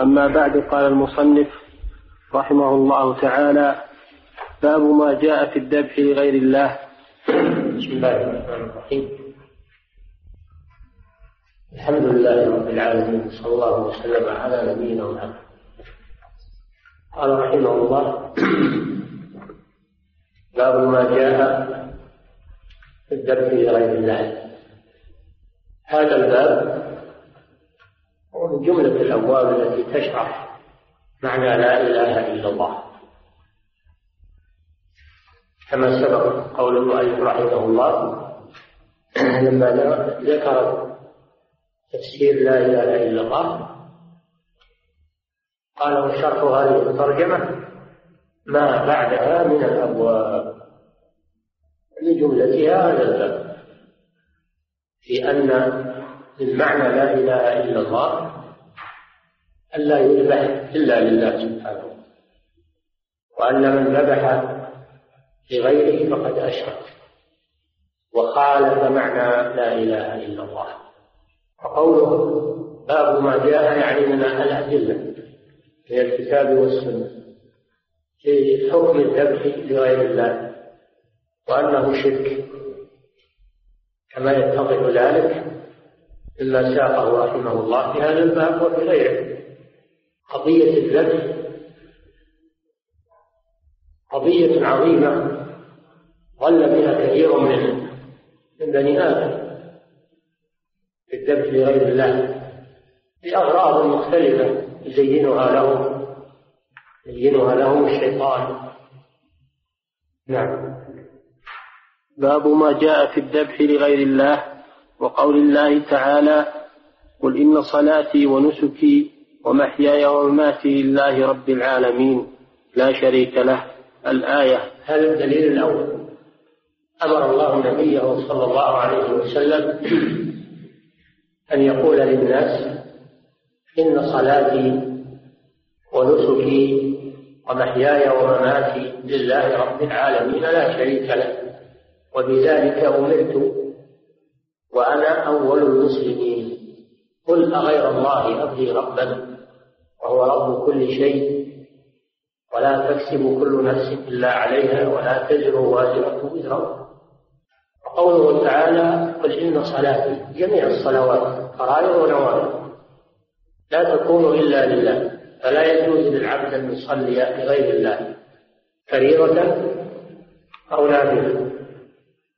أما بعد قال المصنف رحمه الله تعالى باب ما جاء في الذبح لغير الله. بسم الله الرحمن الرحيم. الحمد لله رب العالمين صلى الله وسلم على نبينا محمد. قال رحمه الله باب ما جاء في الذبح لغير الله. هذا الباب هو من جملة الأبواب التي تشرح معنى لا إله إلا الله. كما سبق قول المؤلف رحمه الله لما ذكر تفسير لا إله إلا الله قال وشرح هذه الترجمة ما بعدها من الأبواب لجملتها هذا الباب في أن من معنى لا إله إلا الله أن لا يذبح إلا لله سبحانه وأن من ذبح لغيره فقد أشرك وخالف معنى لا إله إلا الله وقوله باب ما جاء يعني من الأدلة من الكتاب والسنة في حكم الذبح لغير الله وأنه شرك كما يتضح ذلك مما ساقه رحمه الله في هذا الباب وفي غيره. قضية الذبح قضية عظيمة ضل بها كثير من من بني آدم في الذبح لغير الله بأغراض مختلفة يزينها لهم يزينها لهم الشيطان. نعم. باب ما جاء في الذبح لغير الله وقول الله تعالى قل إن صلاتي ونسكي ومحياي ومماتي لله رب العالمين. لا شريك له. الآية. هذا الدليل الأول. أمر الله نبيه صلى الله عليه وسلم أن يقول للناس إن صلاتي ونسكي ومحياي ومماتي لله رب العالمين لا شريك له. وبذلك أمرت وأنا أول المسلمين. قل أغير الله أبغي ربا. وهو رب كل شيء ولا تكسب كل نفس إلا عليها ولا تزر وازرة وزر. وقوله تعالى قل إن صلاتي جميع الصلوات فرائض ونوافل لا تكون إلا لله فلا يجوز للعبد أن يصلي لغير الله فريضة أو نافلة.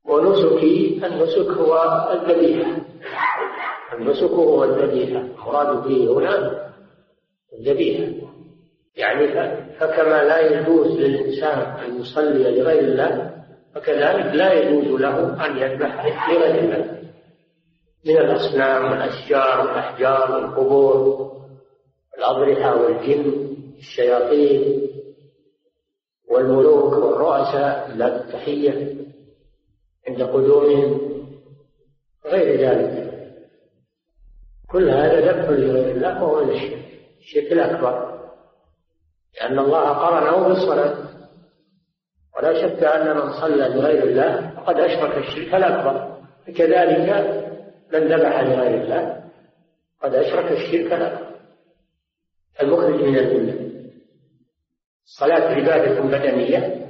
ونسكي النسك هو الذبيحة النسك هو الذبيحة المراد به هنا الذبيحة يعني فكما لا يجوز للإنسان أن يصلي لغير الله فكذلك لا يجوز له أن يذبح لغير الله. من الأصنام والأشجار والأحجار والقبور الأضرحة والجن الشياطين والملوك والرؤساء لا التحية عند قدومهم غير ذلك. كل هذا ذبح لغير الله وهو الشرك. الشرك الأكبر. لأن الله قرنه بالصلاة. ولا شك أن من صلى لغير الله فقد أشرك الشرك الأكبر. كذلك من ذبح لغير الله قد أشرك الشرك الأكبر. المخرج من الملة الصلاة عبادة بدنية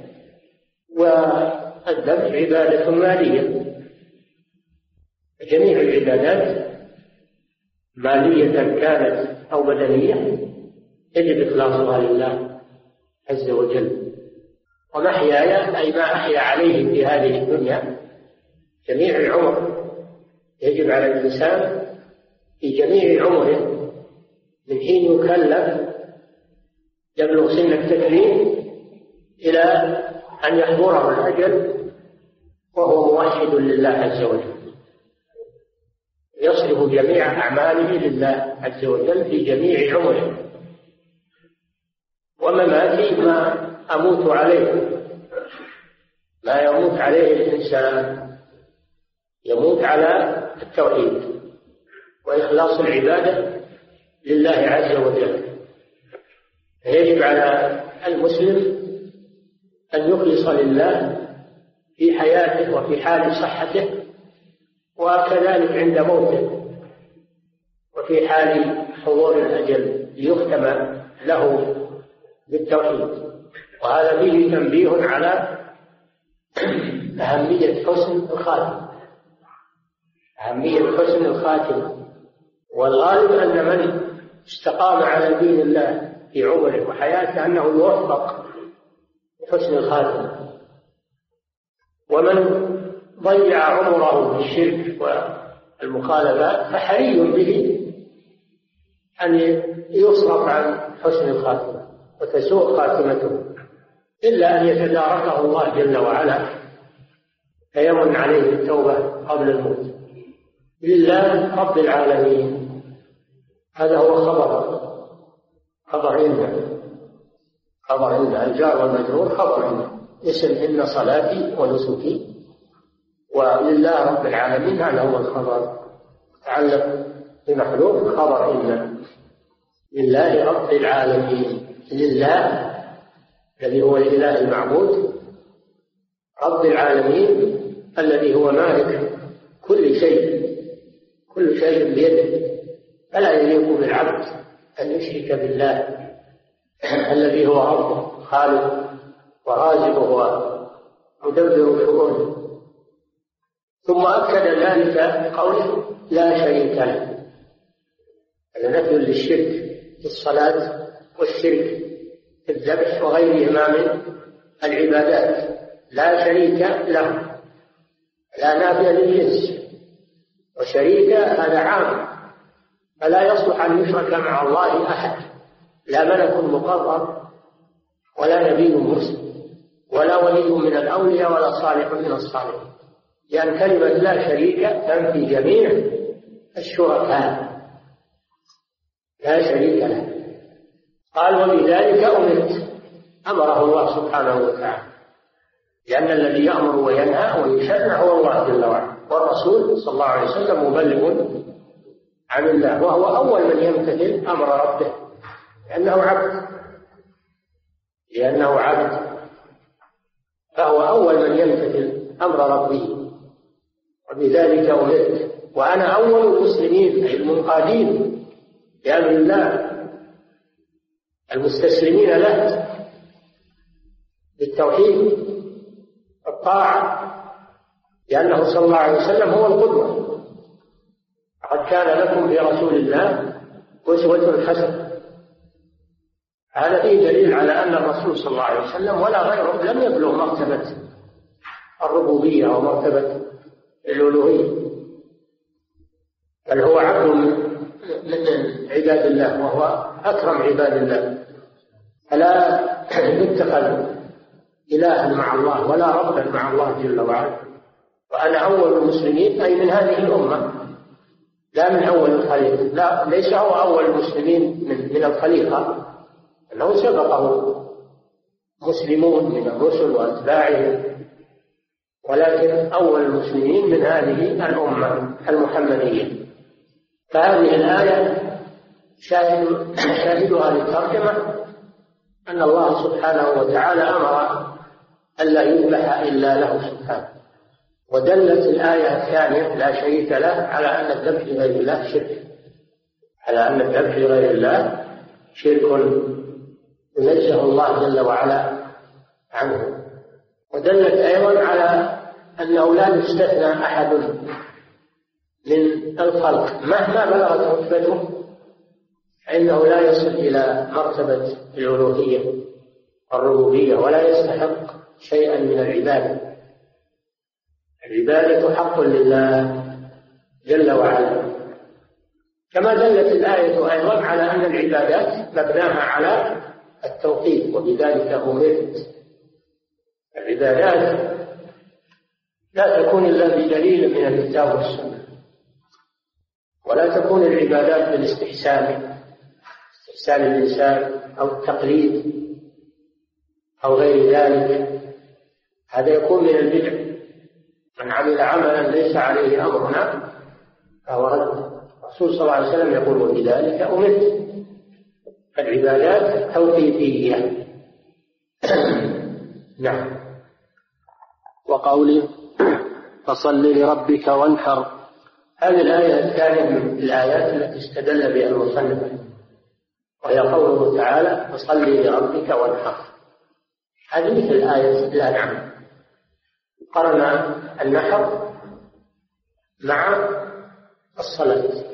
والذبح عبادة مالية. جميع العبادات مالية كانت أو بدنية يجب إخلاصها لله عز وجل. ومحياي أي ما أحيا عليه في هذه الدنيا جميع العمر يجب على الإنسان في جميع عمره من حين يكلف يبلغ سن التكليف إلى أن يحضره الأجل وهو موحد لله عز وجل. يصرف جميع أعماله لله عز وجل في جميع عمره. ومماتي ما أموت عليه. ما يموت عليه الإنسان. يموت على التوحيد وإخلاص العبادة لله عز وجل. فيجب على المسلم أن يخلص لله في حياته وفي حال صحته وكذلك عند موته. وفي حال حضور الأجل ليختم له بالتوحيد. وهذا فيه تنبيه على أهمية حسن الخاتم. أهمية حسن الخاتم. والغالب أن من استقام على دين الله في عمره وحياته أنه يوفق حسن الخاتمة ومن ضيع عمره في الشرك والمخالفات فحري به أن يصرف عن حسن الخاتمة وتسوء خاتمته إلا أن يتداركه الله جل وعلا فيمن عليه التوبة قبل الموت. لله رب العالمين هذا هو خبر خبر إن خبر إن الجار والمجرور خبر إن اسم إن صلاتي ونسكي. ولله رب العالمين هذا هو الخبر. تعلق بمخلوق خبر إن لله رب العالمين. لله الذي هو الإله المعبود. رب العالمين الذي هو مالك كل شيء. كل شيء بيده. فلا يليق بالعبد أن يشرك بالله. الذي هو ربه خالق ورازقه ومدبر شؤونه ثم أكد ذلك بقوله لا شريك له. هذا نفي للشرك في الصلاة والشرك في الذبح وغيرهما من العبادات. لا شريك له. لا نافع للجنس. وشريك هذا عام. فلا يصلح أن يشرك مع الله أحد. لا ملك مقرب ولا نبي مرسل ولا ولي من الأولياء ولا صالح من الصالحين. لأن كلمة لا شريك تنفي جميع الشركاء. لا شريك له. قال وبذلك أمرت. أمره الله سبحانه وتعالى. لأن الذي يأمر وينهى ويشرع هو الله جل وعلا. والرسول صلى الله عليه وسلم مبلغ عن الله وهو أول من يمتثل أمر ربه. لأنه عبد. لأنه عبد. فهو أول من يمتثل أمر ربه. وبذلك أمرت. وأنا أول المسلمين أي المنقادين لأمر الله. المستسلمين له بالتوحيد والطاعة لأنه صلى الله عليه وسلم هو القدوة. قد كان لكم في رسول الله أسوة حسنة. هذا فيه دليل على أن الرسول صلى الله عليه وسلم ولا غيره لم يبلغ مرتبة الربوبية أو مرتبة الألوهية بل هو عبد من عباد الله وهو أكرم عباد الله. فلا يتخذ إلها مع الله ولا ربا مع الله جل وعلا. وأنا أول المسلمين أي من هذه الأمة. لا من أول الخليقة. لا ليس هو أول المسلمين من, من الخليقة. أنه سبقه مسلمون من الرسل وأتباعهم. ولكن أول المسلمين من هذه الأمة المحمدية. فهذه الآية شاهد شاهدها للترجمة أن الله سبحانه وتعالى أمر ألا يذبح إلا له سبحانه. ودلت الآية الثانية لا شريك له على أن الذبح لغير الله شرك. على أن الذبح لغير الله شرك ينزه الله جل وعلا عنه. ودلت أيضا على أنه لا يستثنى أحد من الخلق. مهما بلغت رتبته فإنه لا يصل إلى مرتبة الألوهية والربوبية ولا يستحق شيئا من العبادة. العبادة حق لله جل وعلا. كما دلت الآية أيضا على أن العبادات مبناها على التوحيد وبذلك أمرت. العبادات لا تكون إلا بدليل من الكتاب والسنة. ولا تكون العبادات بالاستحسان استحسان الإنسان أو التقليد أو غير ذلك. هذا يكون من البدع. من عمل عملا ليس عليه أمرنا فهو رد. الرسول صلى الله عليه وسلم يقول وبذلك أمرت. العبادات توقيفية نعم. وقوله فصل لربك وانحر. هذه الآية الثانية من الآيات التي استدل بها المصنف. وهي قوله تعالى فصل لربك وانحر. هذه مثل آية الأنعام قرن النحر مع الصلاة.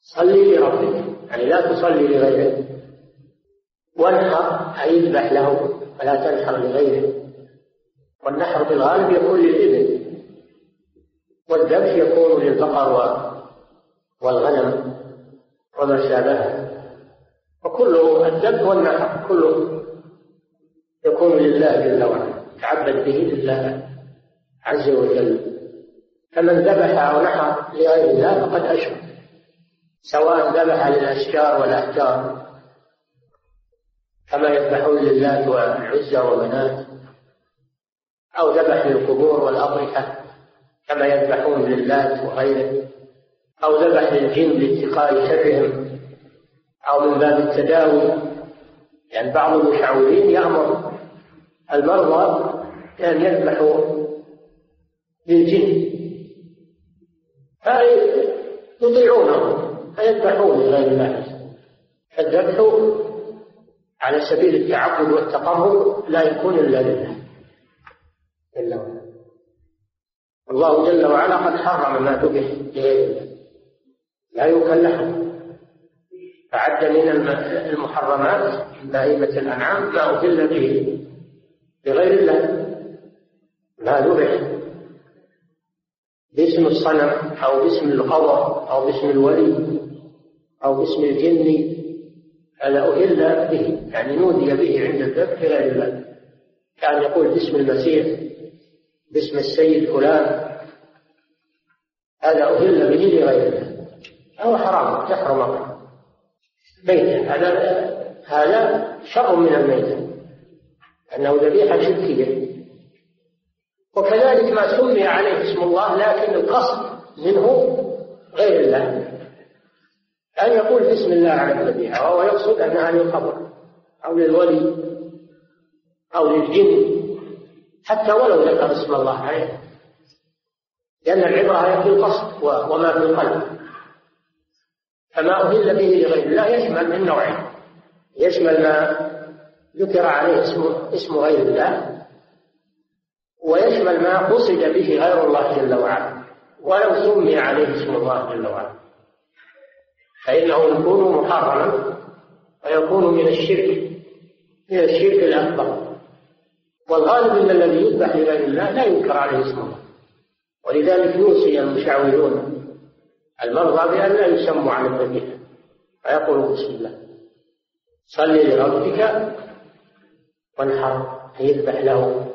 صلي لربك يعني لا تصلي لغيره. وانحر أي اذبح له فلا تنحر لغيره. والنحر في الغالب يكون للإبل. والذبح يكون للبقر والغنم وما شابهه وكله الذبح والنحر كله يكون لله جل وعلا تعبد به لله عز وجل. فمن ذبح أو نحر لغير الله فقد أشرك سواء ذبح للأشجار والأحجار كما يذبحون لله والعزى ومنات أو ذبح للقبور والأضرحة. كما يذبحون للات وغيره أو ذبح للجن لاتقاء شرهم أو من باب التداوي. يعني بعض المشعوذين يأمر المرضى بأن يذبحوا للجن. فيطيعونه فيذبحون لغير الله. فالذبح على سبيل التعبد والتقرب لا يكون إلا لله. إلا الله. الله جل وعلا قد حرم ما ذبح لغير الله لا لحم فعد من المحرمات بهيمة الأنعام ما أهل به لغير الله. ما ذبح باسم الصنم أو باسم القبر أو باسم الولي أو باسم الجن هذا أهل به. يعني نودي به عند الذبح غير الله. كان يقول باسم المسيح باسم السيد فلان هذا أهل به لغير الله هو حرام يحرم. ميتة هذا هذا شر من الميتة أنه ذبيحة شركية وكذلك ما سمي عليه اسم الله لكن القصد منه غير الله. أن يقول بسم الله على الذبيحة وهو يقصد أنها للقبر أو للولي أو للجن. حتى ولو ذكر اسم الله عليه. لأن العبرة هي في القصد وما في القلب. فما أهل به لغير الله يشمل من نوعين يشمل ما ذكر عليه اسم اسم غير الله. ويشمل ما قصد به غير الله جل وعلا. ولو سمي عليه اسم الله جل وعلا. فإنه يكون محرما ويكون من الشرك. من الشرك الأكبر. والغالب أن الذي يذبح لغير الله لا ينكر عليه اسم الله ولذلك يوصي المشاورون المرضى بأن لا يسموا على الذبيحة. فيقولوا بسم الله. صل لربك وانحر يذبح له.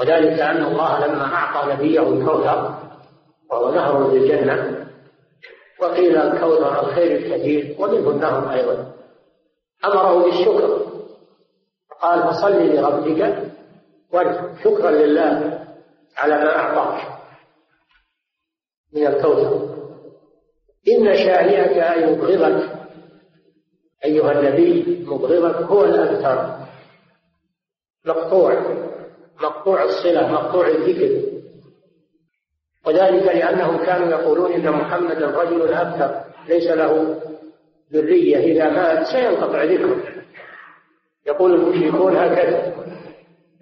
وذلك أن الله لما أعطى نبيه الكوثر وهو نهر في الجنة وقيل الكوثر الخير الكثير ومنه النهر أيضا. أمره بالشكر. قال فصل لربك وانحر شكرا لله على ما أعطاك من الكوثر. إن شانئك أي مبغضك أيها النبي مبغضك هو الأبتر مقطوع. مقطوع الصلة مقطوع الذكر. وذلك لأنهم كانوا يقولون إن محمدا رجل أبتر ليس له ذرية. إذا مات سينقطع ذكره. يقول المشركون هكذا.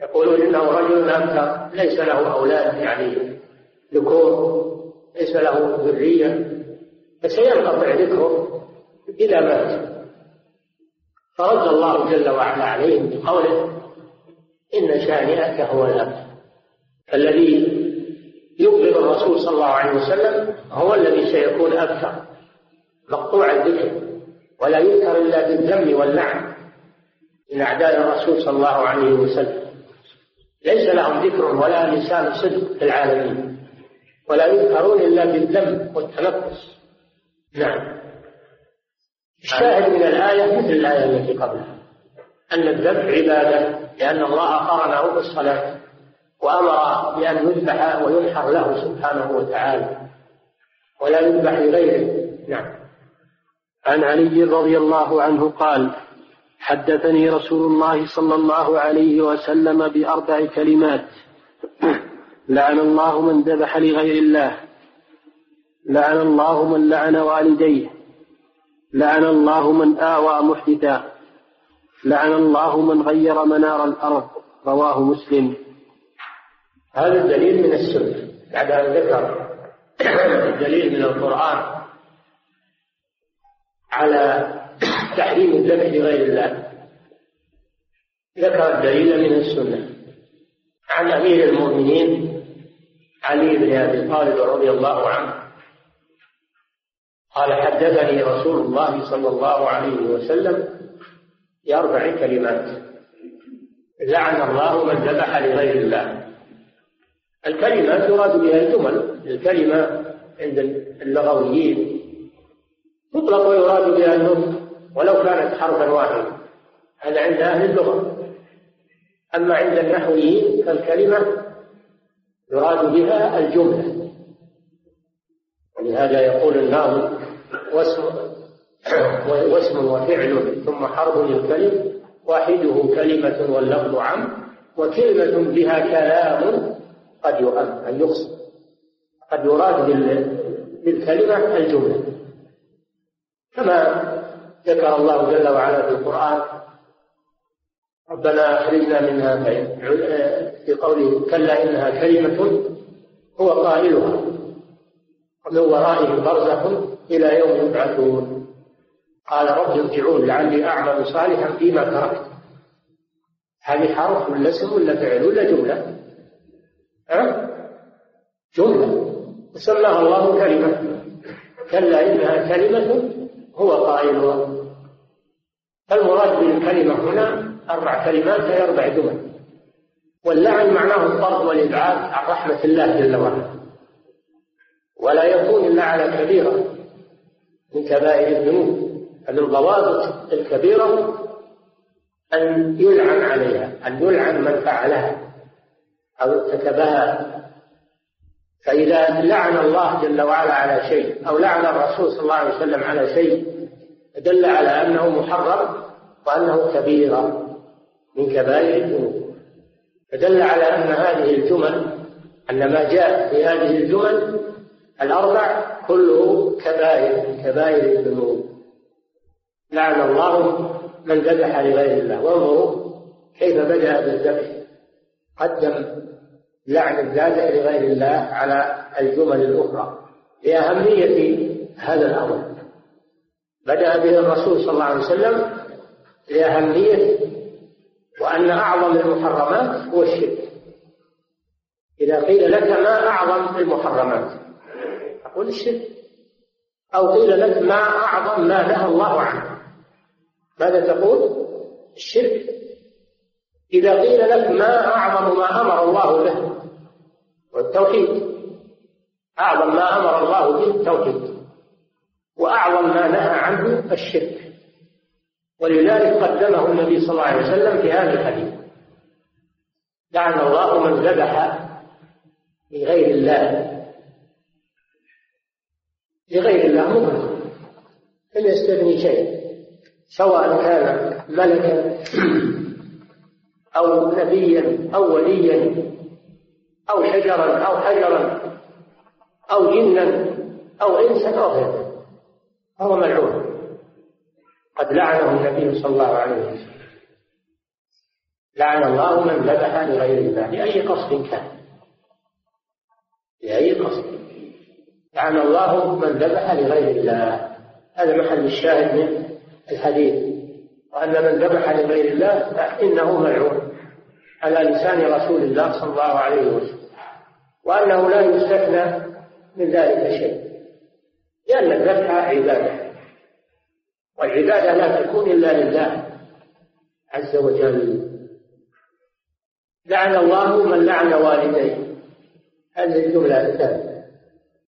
يقولون إنه رجل أبتر ليس له أولاد يعني ذكور ليس له ذرية فسينقطع ذكره إذا مات. فرد الله جل وعلا عليهم بقوله إن شانئك هو الأبتر فالذي يبغض الرسول صلى الله عليه وسلم هو الذي سيكون أبتر مقطوع الذكر ولا يذكر إلا بالذم واللعن من أعداء الرسول صلى الله عليه وسلم. ليس لهم ذكر ولا لسان صدق في العالمين ولا يذكرون إلا بالذم والتنفس. نعم. الشاهد من الآية مثل الآية التي قبلها أن الذبح عبادة لأن الله قرنه بالصلاة وأمر بأن يذبح وينحر له سبحانه وتعالى ولا يذبح لغيره. نعم. عن علي رضي الله عنه قال حدثني رسول الله صلى الله عليه وسلم بأربع كلمات. لعن الله من ذبح لغير الله. لعن الله من لعن والديه. لعن الله من آوى محدثا. لعن الله من غير منار الأرض. رواه مسلم. هذا الدليل من السنة. بعد أن ذكر الدليل من القرآن على تحريم الذبح لغير الله. ذكر الدليل من السنة. عن أمير المؤمنين علي بن أبي طالب رضي الله عنه قال حدثني رسول الله صلى الله عليه وسلم بأربع كلمات لعن الله من ذبح لغير الله. الكلمات يراد بها الجمل. الكلمة عند اللغويين تطلق ويراد بها النطق ولو كانت حرفا واحدا. هذا عند أهل اللغة. أما عند النحويين فالكلمة يراد بها الجملة. ولهذا يقول الناظم واسم واسم وفعل ثم حرف للكلم واحدة كلمة واللفظ عم وكلمة بها كلام قد يؤم أن يقصد قد يراد بالكلمة الجملة. كما ذكر الله جل وعلا في القرآن ربنا أخرجنا منها في قوله كلا إنها كلمة هو قائلها ومن ورائهم برزخ إلى يوم يبعثون. قال رب ارجعون لعلي أعمل صالحا فيما تركت. هذه حرف ولا اسم ولا فعل ولا جملة؟ أه؟ جملة. وسماها الله كلمة. كلا إنها كلمة هو قائلها. فالمراد بالكلمة هنا أربع كلمات أي أربع جمل واللعن معناه الطرد والإبعاد عن رحمة الله جل وعلا. ولا يكون إلا على كبيرة من كبائر الذنوب فمن ضوابط الكبيرة أن يلعن عليها أن يلعن من فعلها أو ارتكبها. فإذا لعن الله جل وعلا على شيء أو لعن الرسول صلى الله عليه وسلم على شيء دل على أنه محرم وأنه كبيرة من كبائر الذنوب. فدل على أن هذه الجمل أن ما جاء في هذه الجمل الأربع كله كبائر من كبائر الذنوب. لعن الله من ذبح لغير الله. وانظروا كيف بدأ بالذبح. قدم لعن الذابح لغير الله على الجمل الأخرى. لأهمية هذا الأمر. بدأ به الرسول صلى الله عليه وسلم لأهمية وأن أعظم المحرمات هو الشرك. إذا قيل لك ما أعظم المحرمات أقول الشرك. أو قيل لك ما أعظم ما نهى الله عنه. ماذا تقول؟ الشرك. إذا قيل لك ما أعظم ما أمر الله به والتوحيد. أعظم ما أمر الله به التوحيد. وأعظم ما نهى عنه الشرك. ولذلك قدمه النبي صلى الله عليه وسلم في هذا الحديث. لعن الله من ذبح لغير الله. لغير الله مطلقا لم يستثني شيء. سواء كان ملكا أو نبيا أو وليا أو شجرا أو حجرا أو جنا أو إنسا أو غيره. فهو ملعون. قد لعنه النبي صلى الله عليه وسلم. لعن الله من ذبح لغير الله. لأي قصد كان. لأي قصد. لعن الله من ذبح لغير الله. هذا محل الشاهد من الحديث. وأن من ذبح لغير الله فإنه ملعون. على لسان رسول الله صلى الله عليه وسلم. وأنه لا يستثنى من ذلك شيء. لأن الذبح عبادة. والعبادة لا تكون إلا لله عز وجل. لعن الله من لعن والديه. هذه الجملة الثانية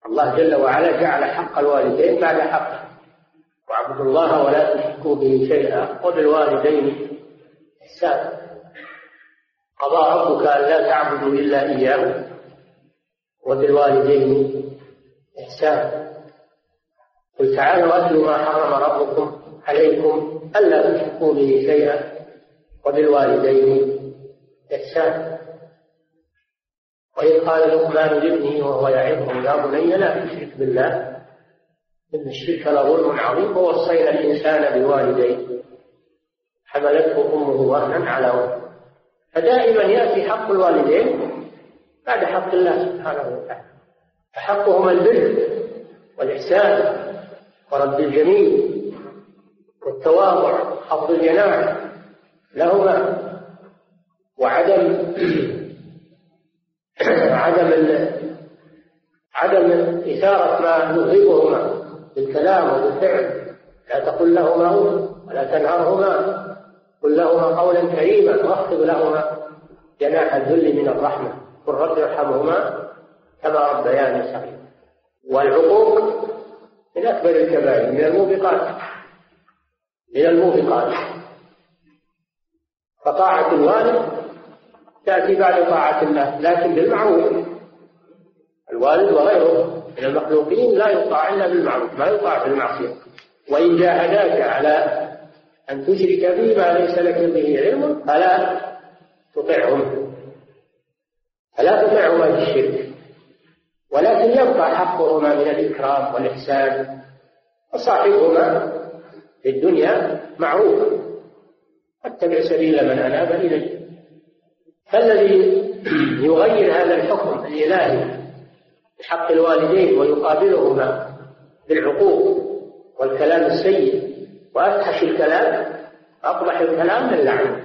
الله جل وعلا جعل حق الوالدين بعد حقه واعبدوا الله ولا تشركوا به شيئا. وبالوالدين إحسانا قضى ربك أن لا تعبدوا إلا إياه. وبالوالدين إحسانا قل تعالوا أتلوا ما حرم ربكم عليكم ألا تشركوا به شيئا وبالوالدين إحسانا. وإذ قال لقمان لابنه وهو يعظه يا بني لا تشرك بالله إن الشرك لظلم عظيم ووصينا الإنسان بوالديه. حملته أمه وهنا على وهن فدائما يأتي حق الوالدين بعد حق الله سبحانه وتعالى. فحقهما البر والإحسان ورد الجميل. والتواضع خفض الجناح لهما وعدم عدم عدم إثارة ما يغضبهما بالكلام وبالفعل. لا تقل لهما ولا تنهرهما. قل لهما قولا كريما واخفض لهما جناح الذل من الرحمة. قل رب ارحمهما كما ربياني صغيرا. والعقوق من أكبر الكبائر من الموبقات. من الموبقات فطاعة الوالد تأتي بعد طاعة الله لكن بالمعروف. الوالد وغيره من المخلوقين لا يطاع إلا بالمعروف ما يطاع بالمعصية وإن جاهداك على أن تشرك به ما ليس لك به علم فلا تطعهم. فلا تطعهما في الشرك. ولكن يبقى حقهما من الإكرام والإحسان وصاحبهما. في الدنيا معروفا واتبع سبيل من أناب إليه فالذي يغير هذا الحكم الإلهي بحق الوالدين ويقابلهما بالعقوق والكلام السيء وأفحش الكلام أقبح الكلام اللعن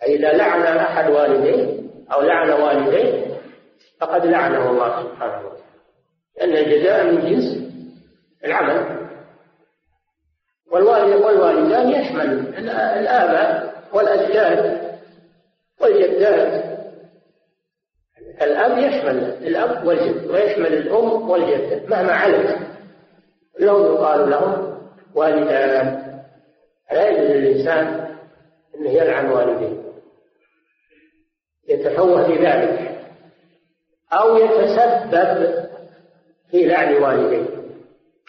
فإذا لعن أحد والديه أو لعن والديه فقد لعنه الله سبحانه وتعالى. لأن الجزاء من جنس العمل. والوالد والوالدان يشمل الآباء والأجداد والجدات. الأب يشمل الأب والجد ويشمل الأم والجدة مهما علت لهم يقال لهم والدان لا يجوز للإنسان أنه يلعن والديه. يتفوه في ذلك أو يتسبب في لعن والديه.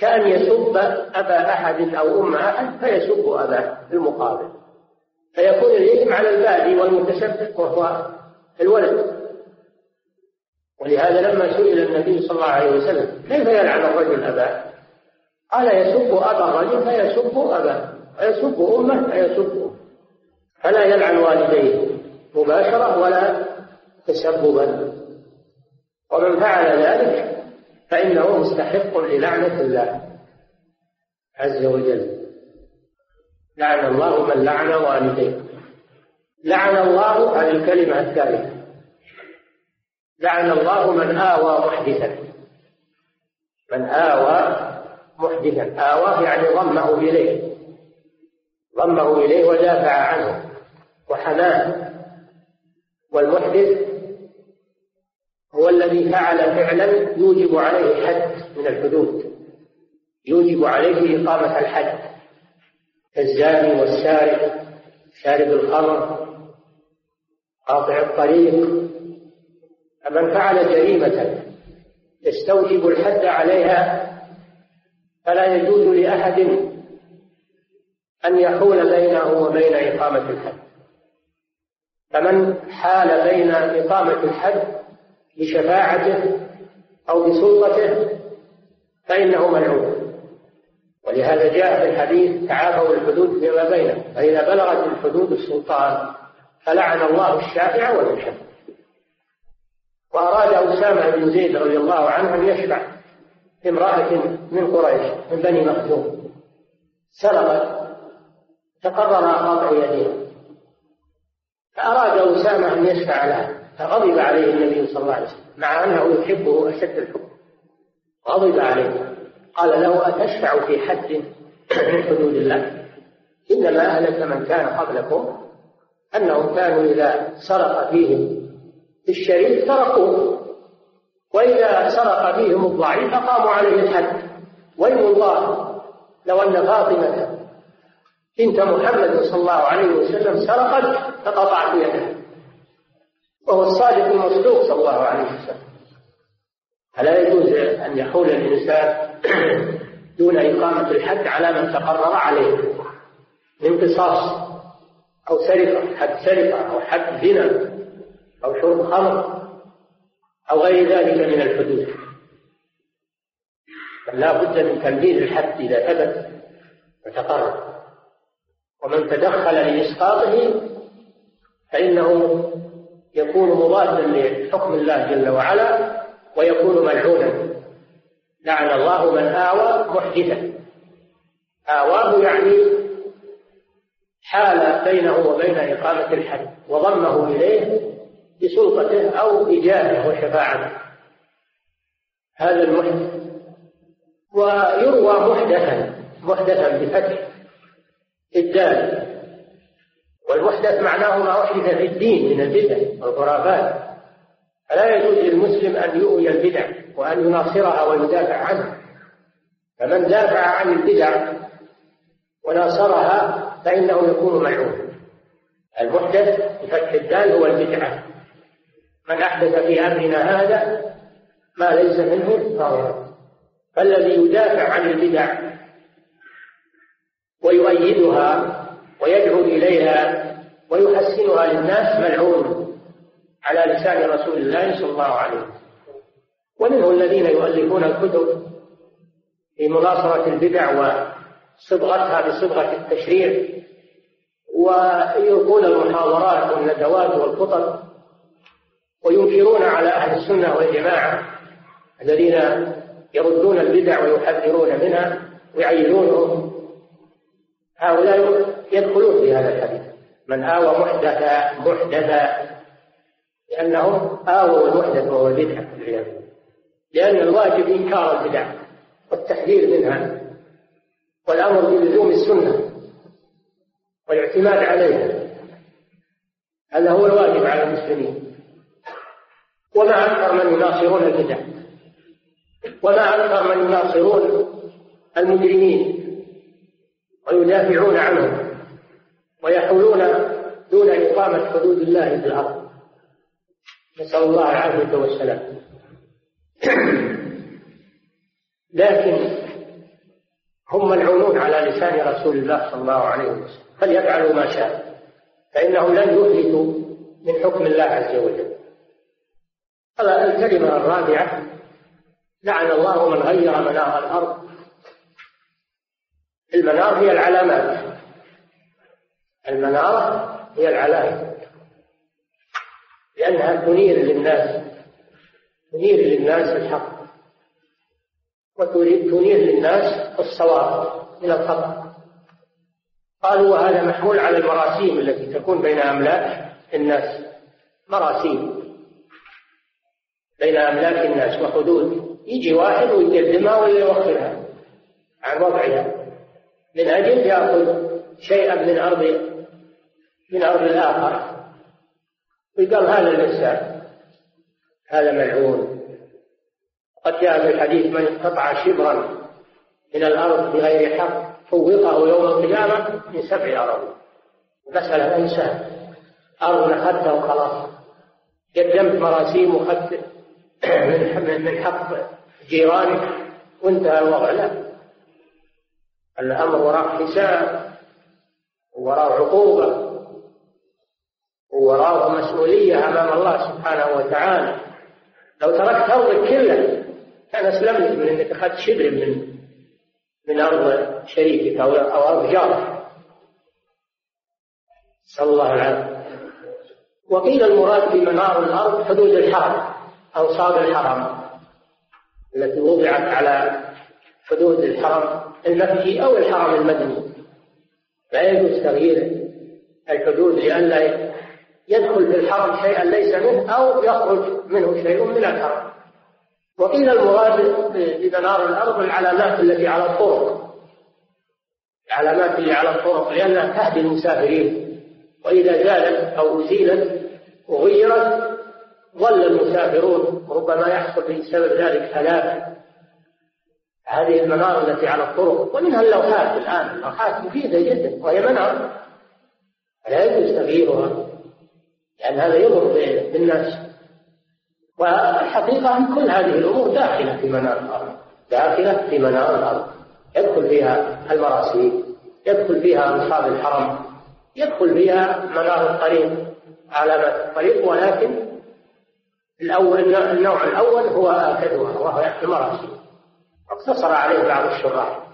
كأن يسب أبا أحد أو أم أحد فيسب أباه في المقابل. فيكون الإثم على البادي والمتسبب وهو الولد. ولهذا لما سئل النبي صلى الله عليه وسلم كيف يلعن الرجل أباه؟ قال يسب أبا الرجل فيسب أباه ويسب أمه فيسب فلا يلعن والديه مباشرة ولا تسببا. ومن فعل ذلك فإنه مستحق للعنة الله عز وجل. لعن الله من لعن والديه لعن الله عن الكلمة الثالثة. لعن الله من آوى محدثا. من آوى محدثا. آواه يعني ضمه إليه. ضمه إليه ودافع عنه. وحماه والمحدث هو الذي فعل فعلا يوجب عليه حد من الحدود. يوجب عليه إقامة الحد. كالزاني والسارق شارب الخمر قاطع الطريق. فمن فعل جريمة يستوجب الحد عليها فلا يجوز لأحد أن يحول بينه وبين إقامة الحد. فمن حال بين إقامة الحد بشفاعته أو بسلطته فإنه ملعون ولهذا جاء في الحديث تعافوا الحدود فيما بينهم فإذا بلغت الحدود السلطان فلعن الله الشافع والمشفع. وأراد أسامة بن زيد رضي الله عنه أن يشفع امرأة من قريش من بني مخزوم. سرقت تقرر قطع يديها. فأراد أسامة أن يشفع لها. فغضب عليه النبي صلى الله عليه وسلم مع أنه يحبه أشد الحب. غضب عليه. قال له أتشفع في حد من حدود الله؟ إنما أهلك من كان قبلكم أنهم كانوا إذا سرق فيهم الشريف تركوه. وإذا سرق فيهم الضعيف أقاموا عليه الحد. ويم الله لو أن فاطمة بنت محمد صلى الله عليه وسلم سرقت فقطعت يده. وهو الصادق المصدوق صلى الله عليه وسلم. فلا يجوز أن يحول الإنسان دون إقامة الحد على من تقرر عليه. من قصاص أو سرقة حد سرقة أو حد زنا أو شرب خمر أو غير ذلك من الحدود. لا بد من تنفيذ الحد إذا ثبت وتقرر. ومن تدخل لإسقاطه فإنه يكون مضادا لحكم الله جل وعلا ويكون ملعونا. لعن الله من آوى محدثا. آواه يعني حال بينه وبين إقامة الحد وضمه إليه بسلطته أو إجابة وشفاعته. هذا المحدث. ويروى محدثا محدثا بفتح الدال. والمحدث معناه ما أحدث في الدين من البدع والخرافات. فلا يجوز للمسلم أن يؤوي البدع وأن يناصرها ويدافع عنها؟ فمن دافع عن البدع وناصرها فإنه يكون ملعون المحدث بفتح الدال هو البدعة. من أحدث في أمرنا هذا ما ليس منه فهو. فالذي يدافع عن البدع ويؤيدها ويدعو إليها ويحسنها للناس ملعون على لسان رسول الله صلى الله عليه وسلم. ومنه الذين يؤلفون الكتب في مناصرة البدع وصبغتها بصبغة التشريع ويلقون المحاضرات والندوات والخطب وينكرون على أهل السنة والجماعة الذين يردون البدع ويحذرون منها ويعينونهم. هؤلاء يدخلون في هذا الحديث. من آوى محدثا محدثا لأنهم آووا المحدث وهو البدعة لأن الواجب إنكار البدع والتحذير منها والأمر بلزوم السنة والاعتماد عليها. هذا هو الواجب على المسلمين. وما أكثر من يناصرون البدع. وما أكثر من يناصرون المجرمين. ويدافعون عنهم. ويحولون دون إقامة حدود الله في الأرض. نسأل الله العافية والسلام. لكن هم ملعونون على لسان رسول الله صلى الله عليه وسلم. فليفعلوا ما شاء. فإنهم لن يفلتوا من حكم الله عز وجل. الكلمة الرابعة لعن الله من غير منار الأرض. المنار هي العلامات. المنارة هي العلامة لأنها تنير للناس تنير للناس الحق وتنير للناس الصواب من الخطأ. قالوا وهذا محمول على المراسيم التي تكون بين أملاك الناس. مراسيم. بين أملاك الناس وحدود. يجي واحد ويقدمها ولا يوخرها عن وضعها. من أجل يأخذ شيئا من أرض من أرض الآخر. ويقال هذا الإنسان هذا ملعون. قد جاء في الحديث من قطع شبرا من الأرض بغير حق فوقه يوم القيامة من سبع أراضي المسألة ليس أرض أخذتها وخلاص. قدمت مراسيم وأخذت من من حق جيرانك وانتهى الوضع. لا. الأمر وراء حساب. وراء عقوبة وراء مسؤولية أمام الله سبحانه وتعالى. لو تركت أرضك كلها كان أسلمت من أنك أخذت شبر من من أرض شريكك أو أرض جارك. نسأل الله العافية وقيل المراد بمنار الأرض حدود الحرم أوصاب الحرم التي وضعت على حدود الحرم المكي أو الحرم المدني. لا يجوز تغيير الحدود لئلا يدخل في الحرم شيئا ليس منه أو يخرج منه شيء من الحرم وقيل المراد بمنار الأرض العلامات التي على الطرق. العلامات اللي على الطرق لأنها تهدي المسافرين. وإذا زالت أو أزيلت وغيرت ظل المسافرون. ربما يحصل بسبب ذلك هلاك. هذه المنار التي على الطرق ومنها اللوحات الآن. اللوحات مفيدة جدا وهي منار لا يجوز تغييرها لأن هذا يضر بالناس. والحقيقة أن كل هذه الأمور داخلة في منار الأرض. داخلة في منار الأرض. يدخل فيها المراسيل يدخل فيها أصحاب الحرم يدخل فيها منار الطريق. علامات الطريق ولكن الأول النوع الأول هو آكدها وهو المراسيل اقتصر عليه بعض الشراح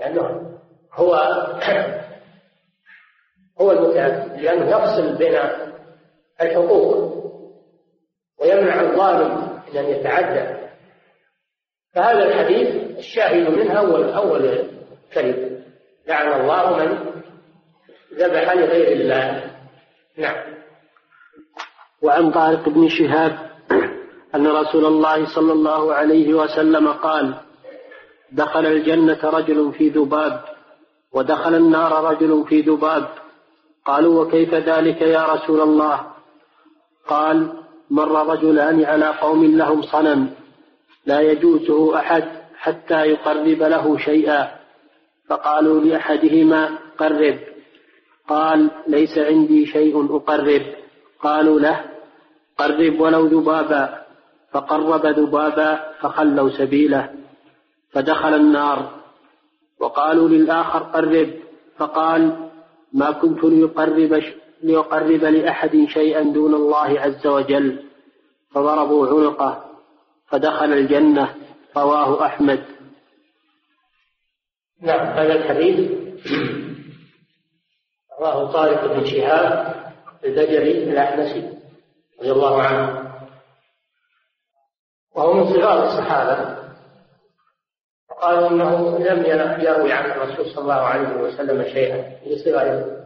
لأنه هو هو المتأكد لأنه يفصل بين الحقوق ويمنع الظالم من أن يتعدى. فهذا الحديث الشاهد منها أول أول كلمة. لعن الله من ذبح لغير الله. نعم. وعن طارق بن شهاب أن رسول الله صلى الله عليه وسلم قال دخل الجنة رجل في ذباب ودخل النار رجل في ذباب. قالوا وكيف ذلك يا رسول الله؟ قال مر رجلان على قوم لهم صنم لا يجوزه أحد حتى يقرب له شيئا. فقالوا لأحدهما قرب. قال ليس عندي شيء أقرب. قالوا له قرب ولو ذبابا. فقرب ذبابا فخلوا سبيله. فدخل النار. وقالوا للآخر قرب. فقال ما كنت ليقرب ليقرب لأحد شيئا دون الله عز وجل. فضربوا عنقه. فدخل الجنة. رواه أحمد. نعم هذا الحديث. رواه طارق بن شهاب البجري الأحمسي رضي الله عنه. وهو من صغار الصحابة. قالوا إنه لم يروي عن الرسول صلى الله عليه وسلم شيئا لصغره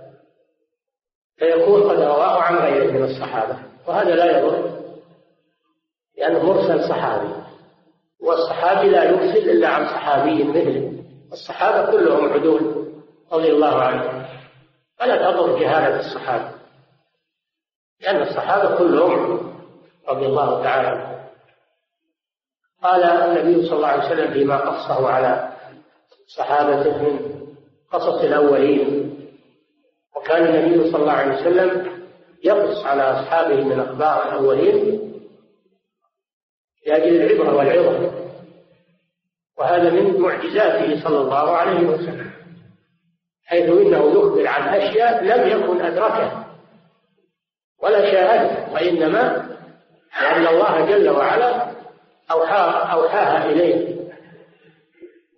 فيكون قد رواه عن غيره من الصحابة وهذا لا يضر لأنه مرسل صحابي والصحابي لا يرسل إلا عن صحابي مثله. الصحابة كلهم عدول رضي الله عنهم. فلا تضر جهالة الصحابة لأن الصحابة كلهم رضي الله تعالى عنهم. قال النبي صلى الله عليه وسلم فيما قصه على صحابته من قصص الأولين. وكان النبي صلى الله عليه وسلم يقص على أصحابه من أخبار الأولين لأجل العبرة والعظة. وهذا من معجزاته صلى الله عليه وسلم حيث إنه يخبر عن أشياء لم يكن أدركها ولا شاهدها وإنما لأن الله جل وعلا أوحاها, أوحاها إليه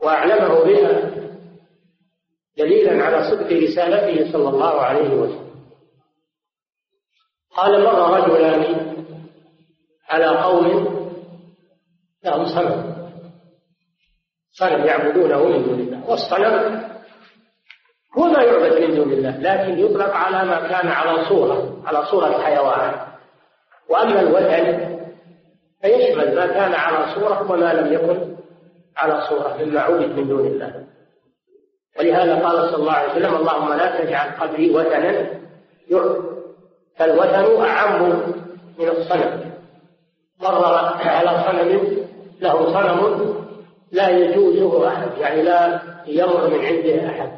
وأعلمه بها دليلا على صدق رسالته صلى الله عليه وسلم. قال مر رجلان على قوم لهم صنم. صنم يعبدونه من دون الله. والصنم هو ما يعبد من دون الله لكن يطلق على ما كان على صورة على صورة حيوان وأما الوثن فيشمل ما كان على صورة وما لم يكن على صورة مما عبد من دون الله. ولهذا قال صلى الله عليه وسلم اللهم لا تجعل قبري وثنا يعبد فالوثن أعم من الصنم. مر على صنم له صنم لا يجوزه أحد يعني لا يمر من عنده أحد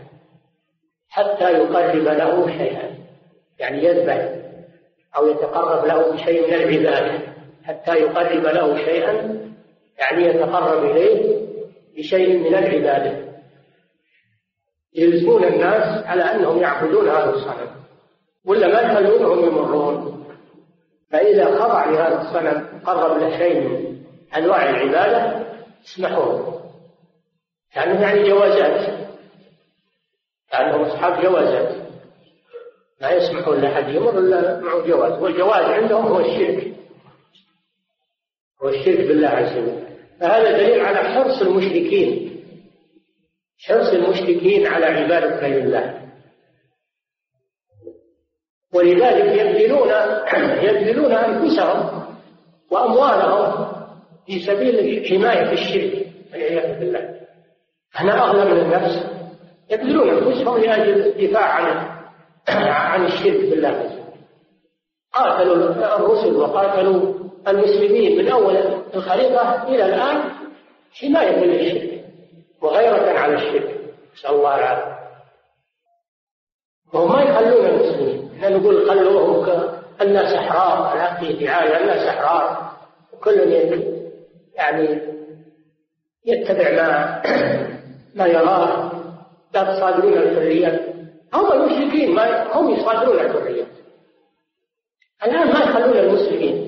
حتى يقرب له شيئا يعني يذبح أو يتقرب له بشيء من العبادة. حتى يقرب له شيئا يعني يتقرب إليه بشيء من العبادة. يلزمون الناس على أنهم يعبدون هذا الصنم. ولا ما يخلونهم يمرون. فإذا خضع لهذا الصنم قرب له شيء من أنواع العبادة اسمحوا يعني يعني جوازات. لأنهم أصحاب جوازات. ما يسمحون لأحد يمر إلا معه جواز. والجواز عندهم هو الشرك. والشرك بالله عز وجل. فهذا دليل على حرص المشركين. حرص المشركين على عبادة غير الله. ولذلك يبذلون يبذلون أنفسهم وأموالهم في سبيل حماية الشرك والعياذ بالله. إحنا أغلى من النفس. يبذلون أنفسهم لأجل الدفاع عن عن الشرك بالله قاتلوا الرسل وقاتلوا المسلمين من أول الخليقة إلى الآن حماية للشرك وغيرة على الشرك. نسأل الله العافية. وهم ما يخلون المسلمين. إحنا نقول خلوهم الناس أحرار الحق دعاية الناس أحرار وكل يعني يتبع ما ما يراه. لا تصادرون الحريات هم المشركين ما هم يصادرون الحريات الآن ما يخلون المسلمين.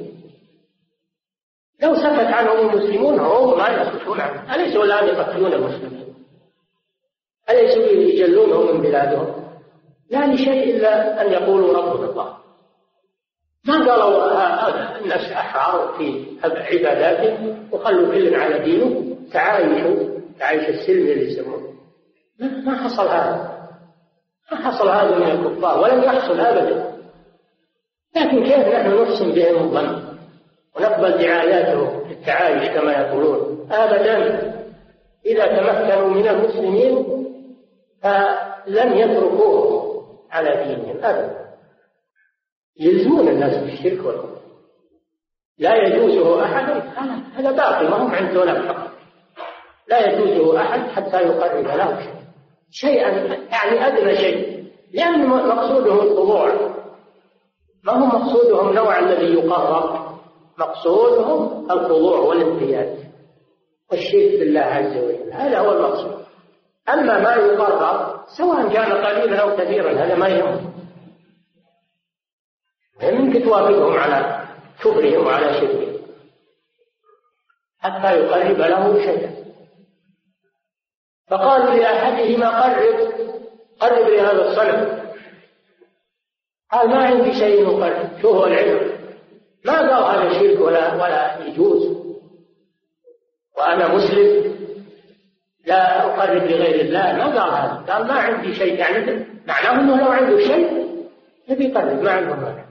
لو سكت عنهم المسلمون هم ما يسكتون عنهم. أليسوا الآن يقتلون المسلمين؟ أليسوا يجلونهم من بلادهم؟ لا لشيء إلا أن يقولوا ربنا الله. ما قالوا الناس أحرار في عباداتهم وخلوا كل على دينه تعايشوا تعايش السلم اللي يسمونه. ما حصل هذا؟ ما حصل هذا من الكفار ولم يحصل أبدا. لكن كيف نحن نحسن بهم الظن؟ ونقبل دعاياتهم في التعايش كما يقولون. أبدا إذا تمكنوا من المسلمين فلن يتركوهم على دينهم أبدا. يلزمون الناس بالشرك والكفر. لا يجوزه أحد هذا باطل ما هم عندهم الحق لا يجوزه أحد حتى يقرب له شيئا. يعني أدنى شيء. لأن مقصودهم الخضوع ما هو مقصودهم؟ نوع الذي يقرب. مقصودهم الخضوع والانقياد والشرك بالله عز وجل. هذا هو المقصود. أما ما يقرب سواء كان قليلا أو كثيرا هذا ما يهم يمكن توافقهم على كفرهم وعلى شركهم. حتى يقرب له شيئا. فقالوا لأحدهما قرب قرب لهذا الصنم. قال ما عندي شيء أقرب شو هو العلم؟ ما قال هذا شرك ولا ولا يجوز. وأنا مسلم لا أقرب لغير الله. ما قال هذا. قال ما عندي شيء يعني معناه أنه لو عنده شيء يبي يقرب. ما عنده مانع.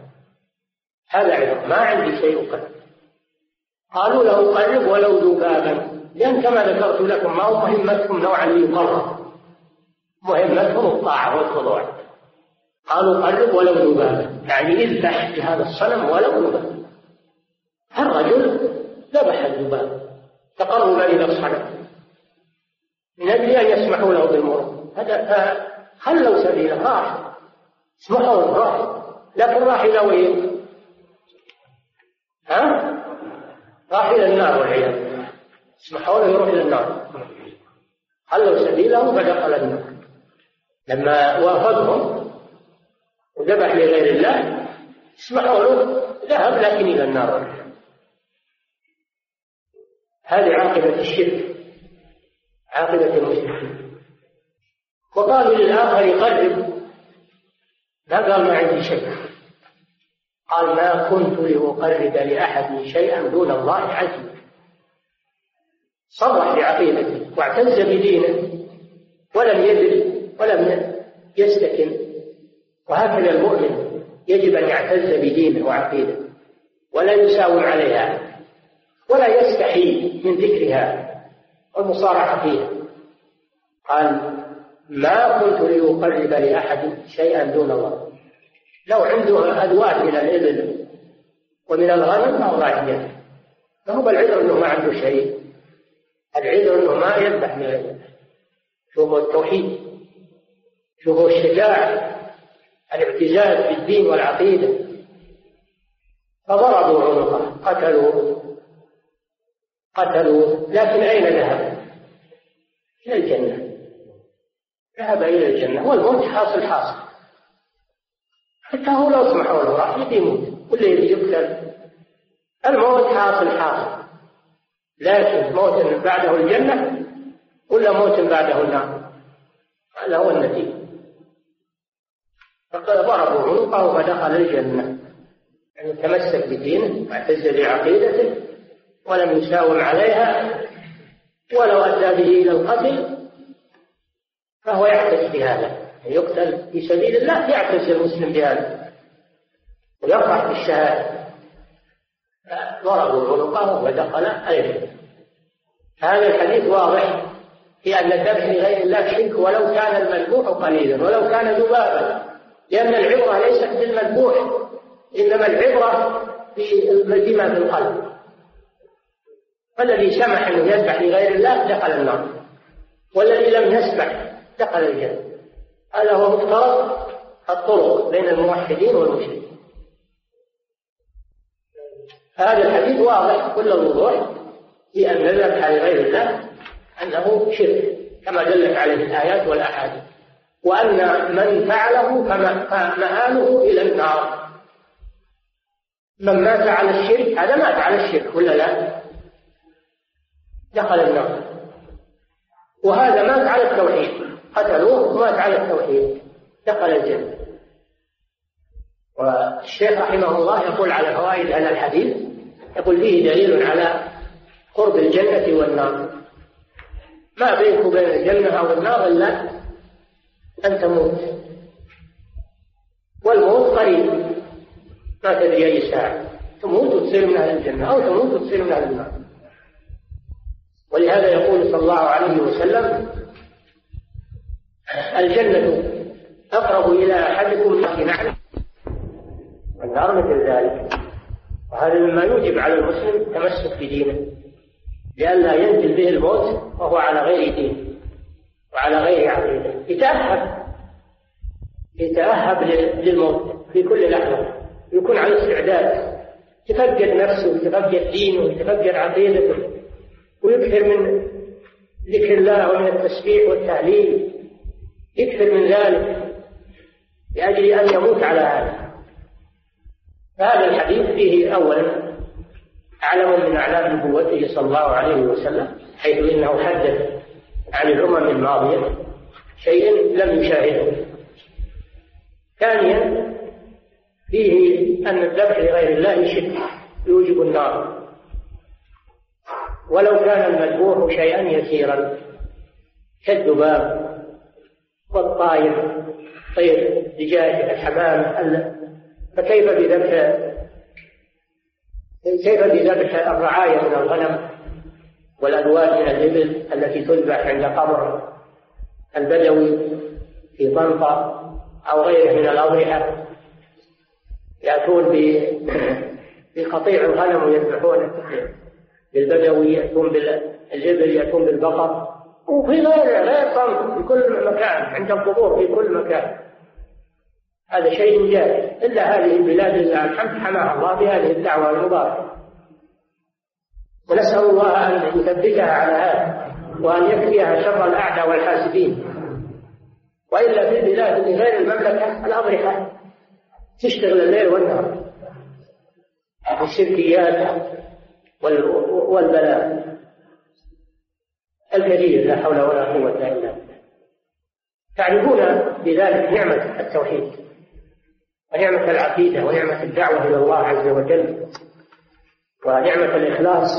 هذا علم ما عندي شيء أقرب. قالوا له قرب ولو ذبابا لأن كما ذكرت لكم ما هو مهمتهم نوعا يقرب مهمتهم الطاعة والخضوع. قالوا قرب ولو ذبابا يعني اذبح لهذا الصنم ولو ذبابا الرجل ذبح الذباب تقربا إلى الصنم من أجل أن يسمحوا له بالمرور هذا خلوا سبيله راح اسمحوا له راح لكن راح إلى وين؟ ها؟ راح إلى النار والعياذ اسمحوا له يروح إلى النار. خلوا سبيله فدخل النار. لما وافقهم وذبح لغير الله اسمحوا له ذهب لكن إلى النار والعياذ هذه عاقبة الشرك عاقبة المشركين. وقالوا للآخر قرب ما قال ما عندي شيء. قال ما كنت لأقرب لأحد شيئا دون الله عز وجل صرح بعقيدته واعتز بدينه ولم يدل ولم يستكن. وهكذا المؤمن يجب أن يعتز بدينه وعقيدته ولا يساوم عليها. ولا يستحي من ذكرها والمصارعة فيها. قال ما كنت لأقرب لأحد شيئا دون الله. لو عنده أدوات من الإبل ومن الغنم ما هو راجع فهو العذر أنه ما عنده شيء؟ العذر أنه ما يذبح من الإبل شوفوا التوحيد؟ شوفوا الشجاعة؟ الاعتزاز بالدين والعقيدة؟ فضربوا عنقه قتلوا قتلوه لكن أين ذهب؟ إلى الجنة. ذهب إلى الجنة. والموت حاصل حاصل. حتى هو لو سمحوا له راح يموت. ولا يقتل. الموت حاصل حاصل. لكن موت بعده الجنة ولا موت بعده النار؟ هذا هو النتيجة. فقد ضربوا عنقه فدخل الجنة. يعني تمسك بدينه واعتز بعقيدته ولم يساوم عليها ولو أدى به إلى القتل فهو يعتز بهذا يقتل في سبيل الله يعتز المسلم بهذا ويفرح بالشهادة ضربوا عنقه ودخل الجنة هذا الحديث واضح في أن الذبح لغير الله شرك ولو كان المذبوح قليلا ولو كان ذبابا لأن العبرة ليست بالمذبوح إنما العبرة بما في القلب. فالذي سمح أنه يذبح لغير الله دخل النار. والذي لم يسمح دخل الجنة. هذا هو مفترض الطرق بين الموحدين والمشركين. هذا الحديث واضح كل الوضوح في أن الذبح لغير الله أنه شرك كما دلت عليه الآيات والأحاديث. وأن من فعله فمآله إلى النار. من مات على الشرك هذا مات على الشرك ولا لا؟ دخل النار. وهذا مات على التوحيد. قتلوه ومات على التوحيد. دخل الجنة. والشيخ رحمه الله يقول على فوائد هذا الحديث يقول فيه دليل على قرب الجنة والنار. ما بينك وبين الجنة أو النار إلا أن تموت والموت قريب. ما تدري أي ساعة. تموت وتصير من أهل الجنة أو تموت وتصير من أهل النار. ولهذا يقول صلى الله عليه وسلم الجنة أقرب إلى أحدكم من نعلم والنار مثل ذلك. وهذا مما يوجب على المسلم تمسك بدينه لئلا ينزل به الموت وهو على غير دين وعلى غير عقيدة. يتأهب يتأهب للموت في كل لحظة. يكون على استعداد. يتفقد نفسه ويتفقد دينه ويتفقد عقيدته. ويكثر من ذكر الله ومن التسبيح والتهليل يكثر من ذلك لأجل أن يموت على هذا. فهذا الحديث فيه أولا علم من أعلام نبوته صلى الله عليه وسلم حيث إنه حدث عن الأمم الماضية شيء لم يشاهده. ثانيا فيه أن الذبح لغير الله شرك يوجب النار. ولو كان المذبوح شيئا يسيرا. كالذباب والطائر طير دجاج الحمام. فكيف بذبح كيف بذبح الرعاية من الغنم والأزواج من الإبل التي تذبح عند قبر البدوي في طنطا أو غيره من الأضرحة؟ يأتون بقطيع الغنم ويذبحونه. بالبدوي يأتون بالإبل يأتون بالبقر. وفي غير غير طنطا في كل مكان عند القبور في كل مكان. هذا شيء جائز إلا هذه البلاد لله الحمد حماها الله بهذه الدعوة المباركة. ونسأل الله أن يثبتها على هذا وأن يكفيها شر الأعداء والحاسدين. وإلا في البلاد من غير المملكة الأضرحة تشتغل الليل والنهار الشركيات والبلاء الكثير لا حول ولا قوة إلا بالله. تعرفون بذلك نعمة التوحيد ونعمة العقيدة ونعمة الدعوة إلى الله عز وجل ونعمة الإخلاص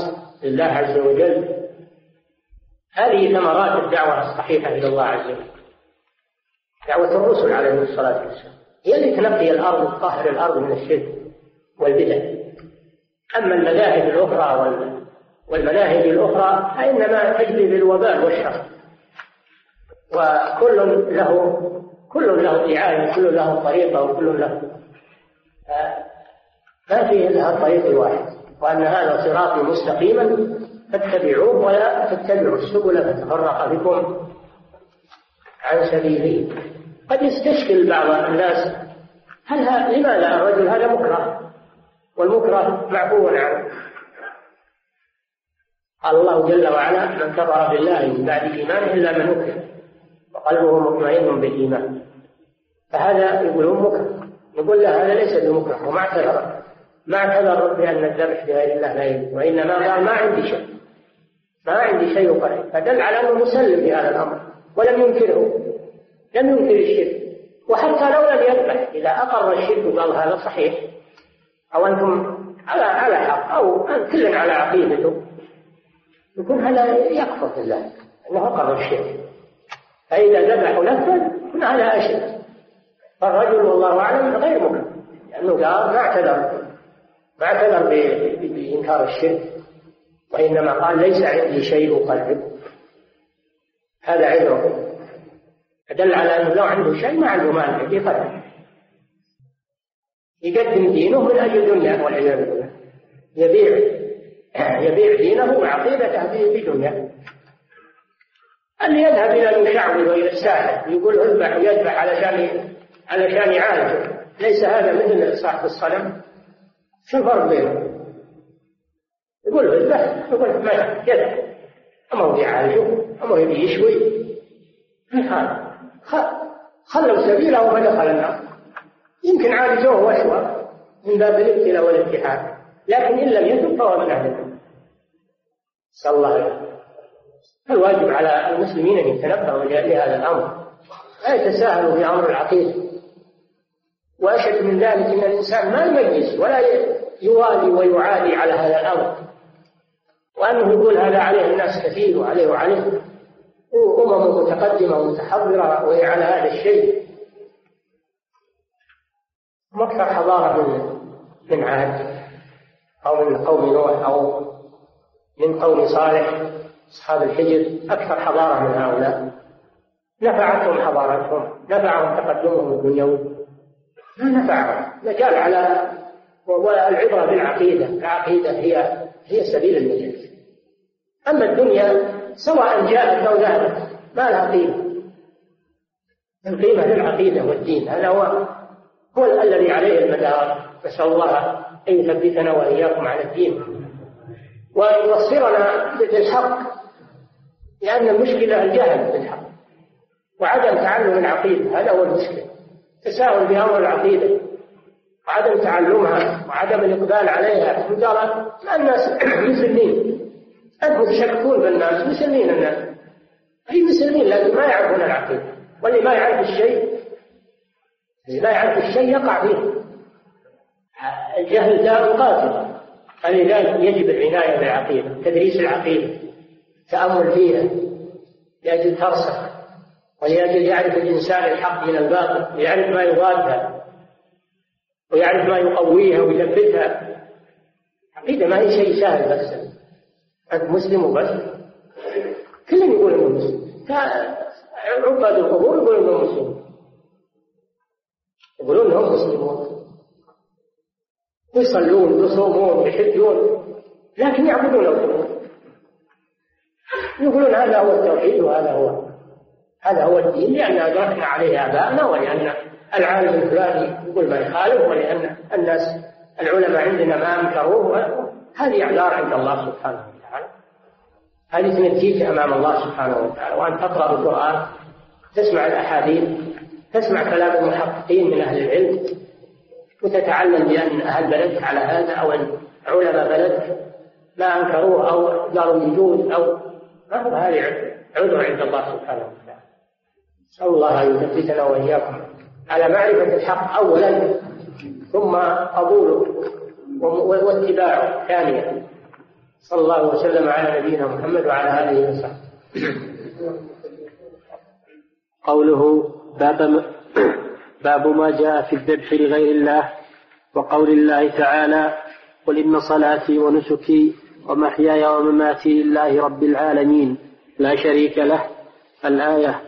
لله عز وجل. هذه ثمرات الدعوة الصحيحة إلى الله عز وجل. دعوة الرسل عليهم الصلاة والسلام. هي اللي تنقي الأرض تطهر الأرض من الشرك والبدع. أما المذاهب الأخرى والمناهج الأخرى فإنما تجلب الوبال والشر. وكل له كل له دعاية كل له طريقة وكل له ما فيه إلا الطريق الواحد. وأن هذا صراطي مستقيما فاتبعوه ولا تتبعوا السبل فتفرق بكم عن سبيله قد يستشكل بعض الناس هل لماذا الرجل هذا مكره؟ والمكره معفو عنه. قال الله جل وعلا من كفر بالله من بعد إيمانه إلا من اكره وقلبه مطمئن بالإيمان. فهذا يقولون مكره نقول له هذا ليس بمكره وما اعتذر. ما اعتذر بان الذبح لغير الله لا يجوز وإنما قال ما عندي شيء. ما عندي شيء يقرر. فدل على أنه مسلم بهذا الأمر ولم ينكره لم ينكر الشرك. وحتى لو لم يذبح إذا أقر الشرك وقال هذا صحيح أو أنتم على على حق أو كل على عقيدته. يكون هذا يكفر بالله انه اقر الشرك فإذا ذبحوا نفسا يكون هذا أشد. فالرجل والله أعلم غير مكلف. لأنه قال ما اعتذر. ما اعتذر بإنكار الشرك. وإنما قال ليس عندي شيء أقرب. هذا عذره. فدل على أنه لو عنده شيء ما عنده مانع. يقدم يقدم دينه من أجل دنيا والعياذ بالله. يبيع. يبيع دينه وعقيدته بدنيا اللي يذهب إلى المشعوذ وإلى الساحر. يقول اذبح ويذبح علشان علشان يعالجه ليس هذا مثل صاحب الصنم. شو الفرق بينهم؟ يقول له اذبح يقول ما يذبح. اما هو يعالجه اما هو يشوي. هذا؟ خلوا سبيله فدخل النار. يمكن عالجوه واشوى من باب الابتلاء والامتحان لكن إن لم يتب فهو من أهل نسأل الله العافية. الواجب على المسلمين أن يتنبهوا لهذا الأمر؟ لا يتساهلوا في أمر العقيدة. وأشد من ذلك أن الإنسان ما يميز ولا يوالي ويعادي على هذا الأمر. وأنه يقول هذا عليه الناس كثير وعليه وعليه. أمم متقدمة ومتحضرة وهي على هذا الشيء. أكثر حضارة من من عاد أو من قوم نوح أو من قوم صالح أصحاب الحجر أكثر حضارة من هؤلاء. نفعتهم حضارتهم نفعهم تقدمهم الدنيوي. ما نفعهم مجال على والعبرة بالعقيدة العقيدة هي هي سبيل النجاة أما الدنيا سواء جاءت أو ذهبت ما لها قيمة. القيمة للعقيدة والدين هذا هو هو الذي عليه المدار. نسأل الله أن يثبتنا وإياكم على الدين. وأن يوصلنا بالحق لأن المشكلة الجهل بالحق وعدم تعلم العقيدة هذا هو المشكلة. تساهل بأمر العقيدة وعدم تعلمها وعدم الإقبال عليها. ترى الناس مسلمين أنتم تشككون بالناس مسلمين الناس. أي مسلمين؟ لكن ما يعرفون العقيدة. واللي ما يعرف الشيء اللي ما يعرف الشيء يقع فيه. الجهل داء قاتل. فلذلك يجب العناية بالعقيدة تدريس العقيدة التأمل فيها لأجل ترسخ ولأجل يعرف الإنسان الحق من الباطل ويعرف ما يضادها ويعرف ما يقويها ويثبتها. عقيدة ما هي شيء سهل بس. أنت مسلم وبس. كلهم يقول إنه مسلم. عباد القبور يقولون إنهم مسلمون يقولون إنهم مسلمون. يصلون ويصومون ويحجون لكن يعبدون القبور يقولون هذا هو التوحيد وهذا هو هذا هو الدين لأن أدركنا عليه آباءنا ولأن العالم الفلاني يقول ما يخالف ولأن الناس العلماء عندنا ما أنكروه. هذه أعذار عند الله سبحانه وتعالى. هذه تنجيك أمام الله سبحانه وتعالى. وأن تقرأ القرآن تسمع الأحاديث تسمع كلام المحققين من أهل العلم. وتتعلم بأن أهل بلدك على هذا أو أن علماء بلدك ما أنكروه أو قالوا يجوز أو ما هو هذه عذر عند الله سبحانه وتعالى. نسأل الله أن يثبتنا وإياكم على معرفة الحق أولا ثم قبوله واتباعه ثانيا. صلى الله وسلم على نبينا محمد وعلى آله وصحبه. قوله باب باب ما جاء في الذبح لغير الله وقول الله تعالى قل إن صلاتي ونسكي ومحياي ومماتي لله رب العالمين لا شريك له. الآية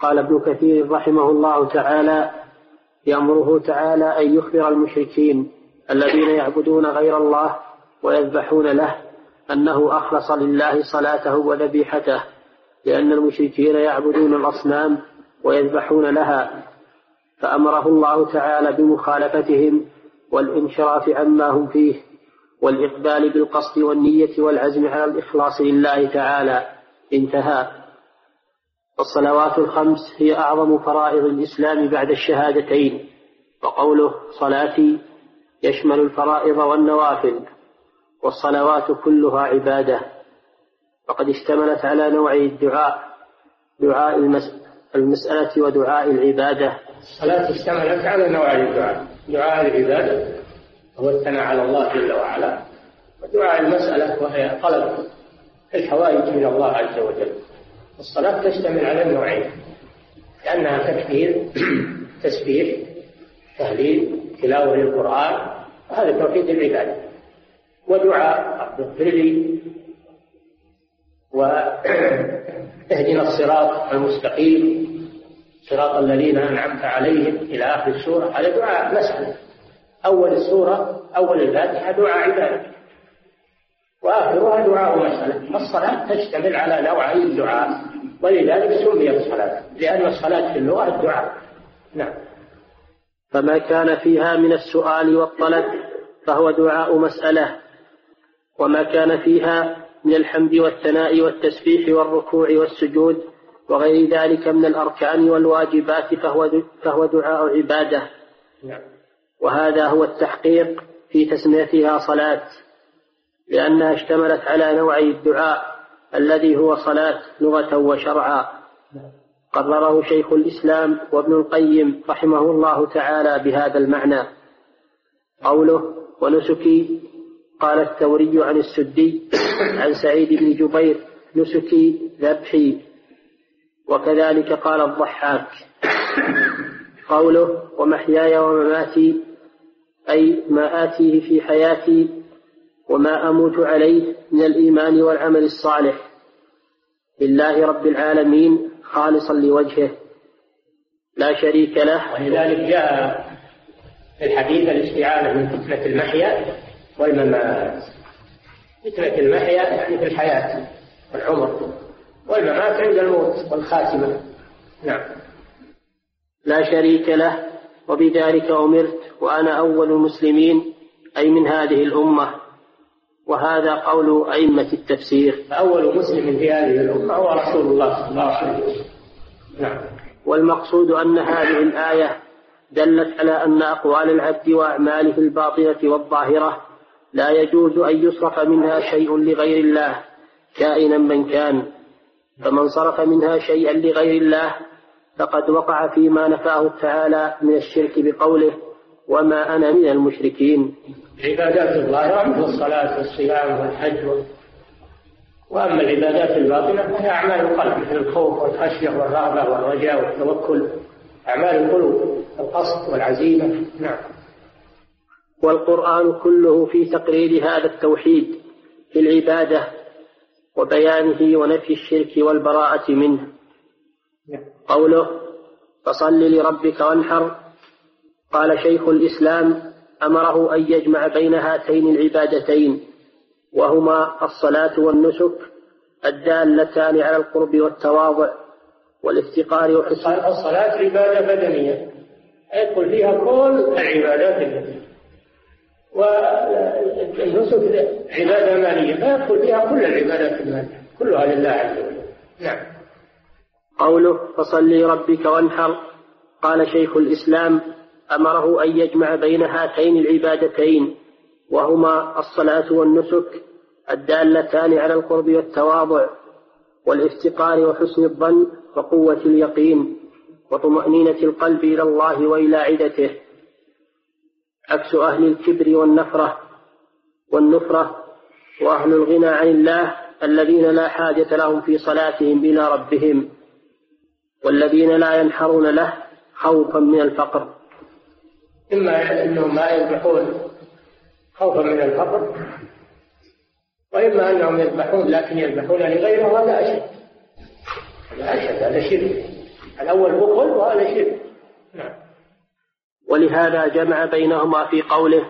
قال ابن كثير رحمه الله تعالى يأمره تعالى أن يخبر المشركين الذين يعبدون غير الله ويذبحون له أنه أخلص لله صلاته وذبيحته لأن المشركين يعبدون الأصنام ويذبحون لها. فأمره الله تعالى بمخالفتهم والانحراف عما هم فيه والإقبال بالقصد والنية والعزم على الإخلاص لله تعالى. انتهى. والصلوات الخمس هي أعظم فرائض الإسلام بعد الشهادتين. وقوله صلاتي يشمل الفرائض والنوافل والصلوات كلها عبادة. وقد اشتملت على نوعي الدعاء دعاء المسألة ودعاء العبادة. الصلاة اشتملت على نوعي الدعاء. دعاء العبادة هو الثناء على الله جل وعلا ودعاء المسألة وهي طلب الحوائج من الله عز وجل. الصلاة تشتمل على النوعين لأنها تكبير تسبيح تهليل تلاوة للقرآن هذا توحيد العبادة. ودعاء اغفر لي واهدنا الصراط المستقيم. صراط الذين أنعمت عليهم إلى آخر السورة. هذا دعاء مسألة. أول السورة أول الفاتحة دعاء عبادة. وآخرها دعاء مسألة. فالصلاة تشتمل على نوعي الدعاء ولذلك سميت صلاة لأن الصلاة في اللغة الدعاء نعم. فما كان فيها من السؤال والطلب فهو دعاء مسألة. وما كان فيها من الحمد والثناء والتسبيح والركوع والسجود وغير ذلك من الأركان والواجبات فهو فهو دعاء عبادة. نعم. وهذا هو التحقيق في تسميتها صلاة لأنها اشتملت على نوعي الدعاء الذي هو صلاة لغة وشرعا. قرره شيخ الإسلام وابن القيم رحمه الله تعالى بهذا المعنى. قوله ونسكي قال الثوري عن السدي عن سعيد بن جبير نسكي ذبحي وكذلك قال الضحاك. قوله ومحياي ومماتي أي ما آتيه في حياتي وما أموت عليه من الإيمان والعمل الصالح. لله رب العالمين خالصا لوجهه لا شريك له. ولذلك جاء في الحديث الاستعانة من فتنة المحيا والممات. فتنة المحيا يعني في الحياة والعمر. والممات عند الموت والخاتمة. نعم. لا شريك له وبذلك أمرت وأنا أول المسلمين أي من هذه الأمة. وهذا قول أئمة التفسير. أول مسلم في هذه الأمة هو رسول الله صلى الله عليه وسلم. نعم. والمقصود أن هذه الآية دلت على أن أقوال العبد وأعماله الباطنة والظاهرة لا يجوز أن يصرف منها شيء لغير الله كائنا من كان. فمن صرف منها شيئا لغير الله فقد وقع فيما نفاه تعالى من الشرك بقوله وما أنا من المشركين. العبادات الظاهرة مثل الصلاة والصيام والحج وأما العبادات الباطنة فهي أعمال القلب مثل الخوف والخشية والرغبة والرجاء والتوكل أعمال القلوب القصد والعزيمة. نعم. والقرآن كله في تقرير هذا التوحيد في العبادة وبيانه ونفي الشرك والبراءة منه. قوله فصل لربك وانحر. قال شيخ الإسلام أمره أن يجمع بين هاتين العبادتين وهما الصلاة والنسك الدالتان على القرب والتواضع والافتقار وحسن الصلاة عبادة بدنية يدخل فيها كل العبادات التي والنسك عبادة مالية فيدخل فيها كل العبادات المالية كلها لله عز وجل. نعم. قوله فصل لربك وانحر قال شيخ الإسلام أمره أن يجمع بين هاتين العبادتين وهما الصلاة والنسك الدالتان على القرب والتواضع والافتقار وحسن الظن وقوة اليقين وطمأنينة القلب إلى الله وإلى عدته عكس أهل الكبر والنفرة والنفرة وأهل الغنى عن الله الذين لا حاجة لهم في صلاتهم إلى ربهم والذين لا ينحرون له خوفا من الفقر. إما أنهم ما يذبحون خوفا من الفقر وإما أنهم يذبحون لكن يذبحون لغيره هذا أشد هذا أشد هذا شرك. الأول بخل وهذا شرك. ولهذا جمع بينهما في قوله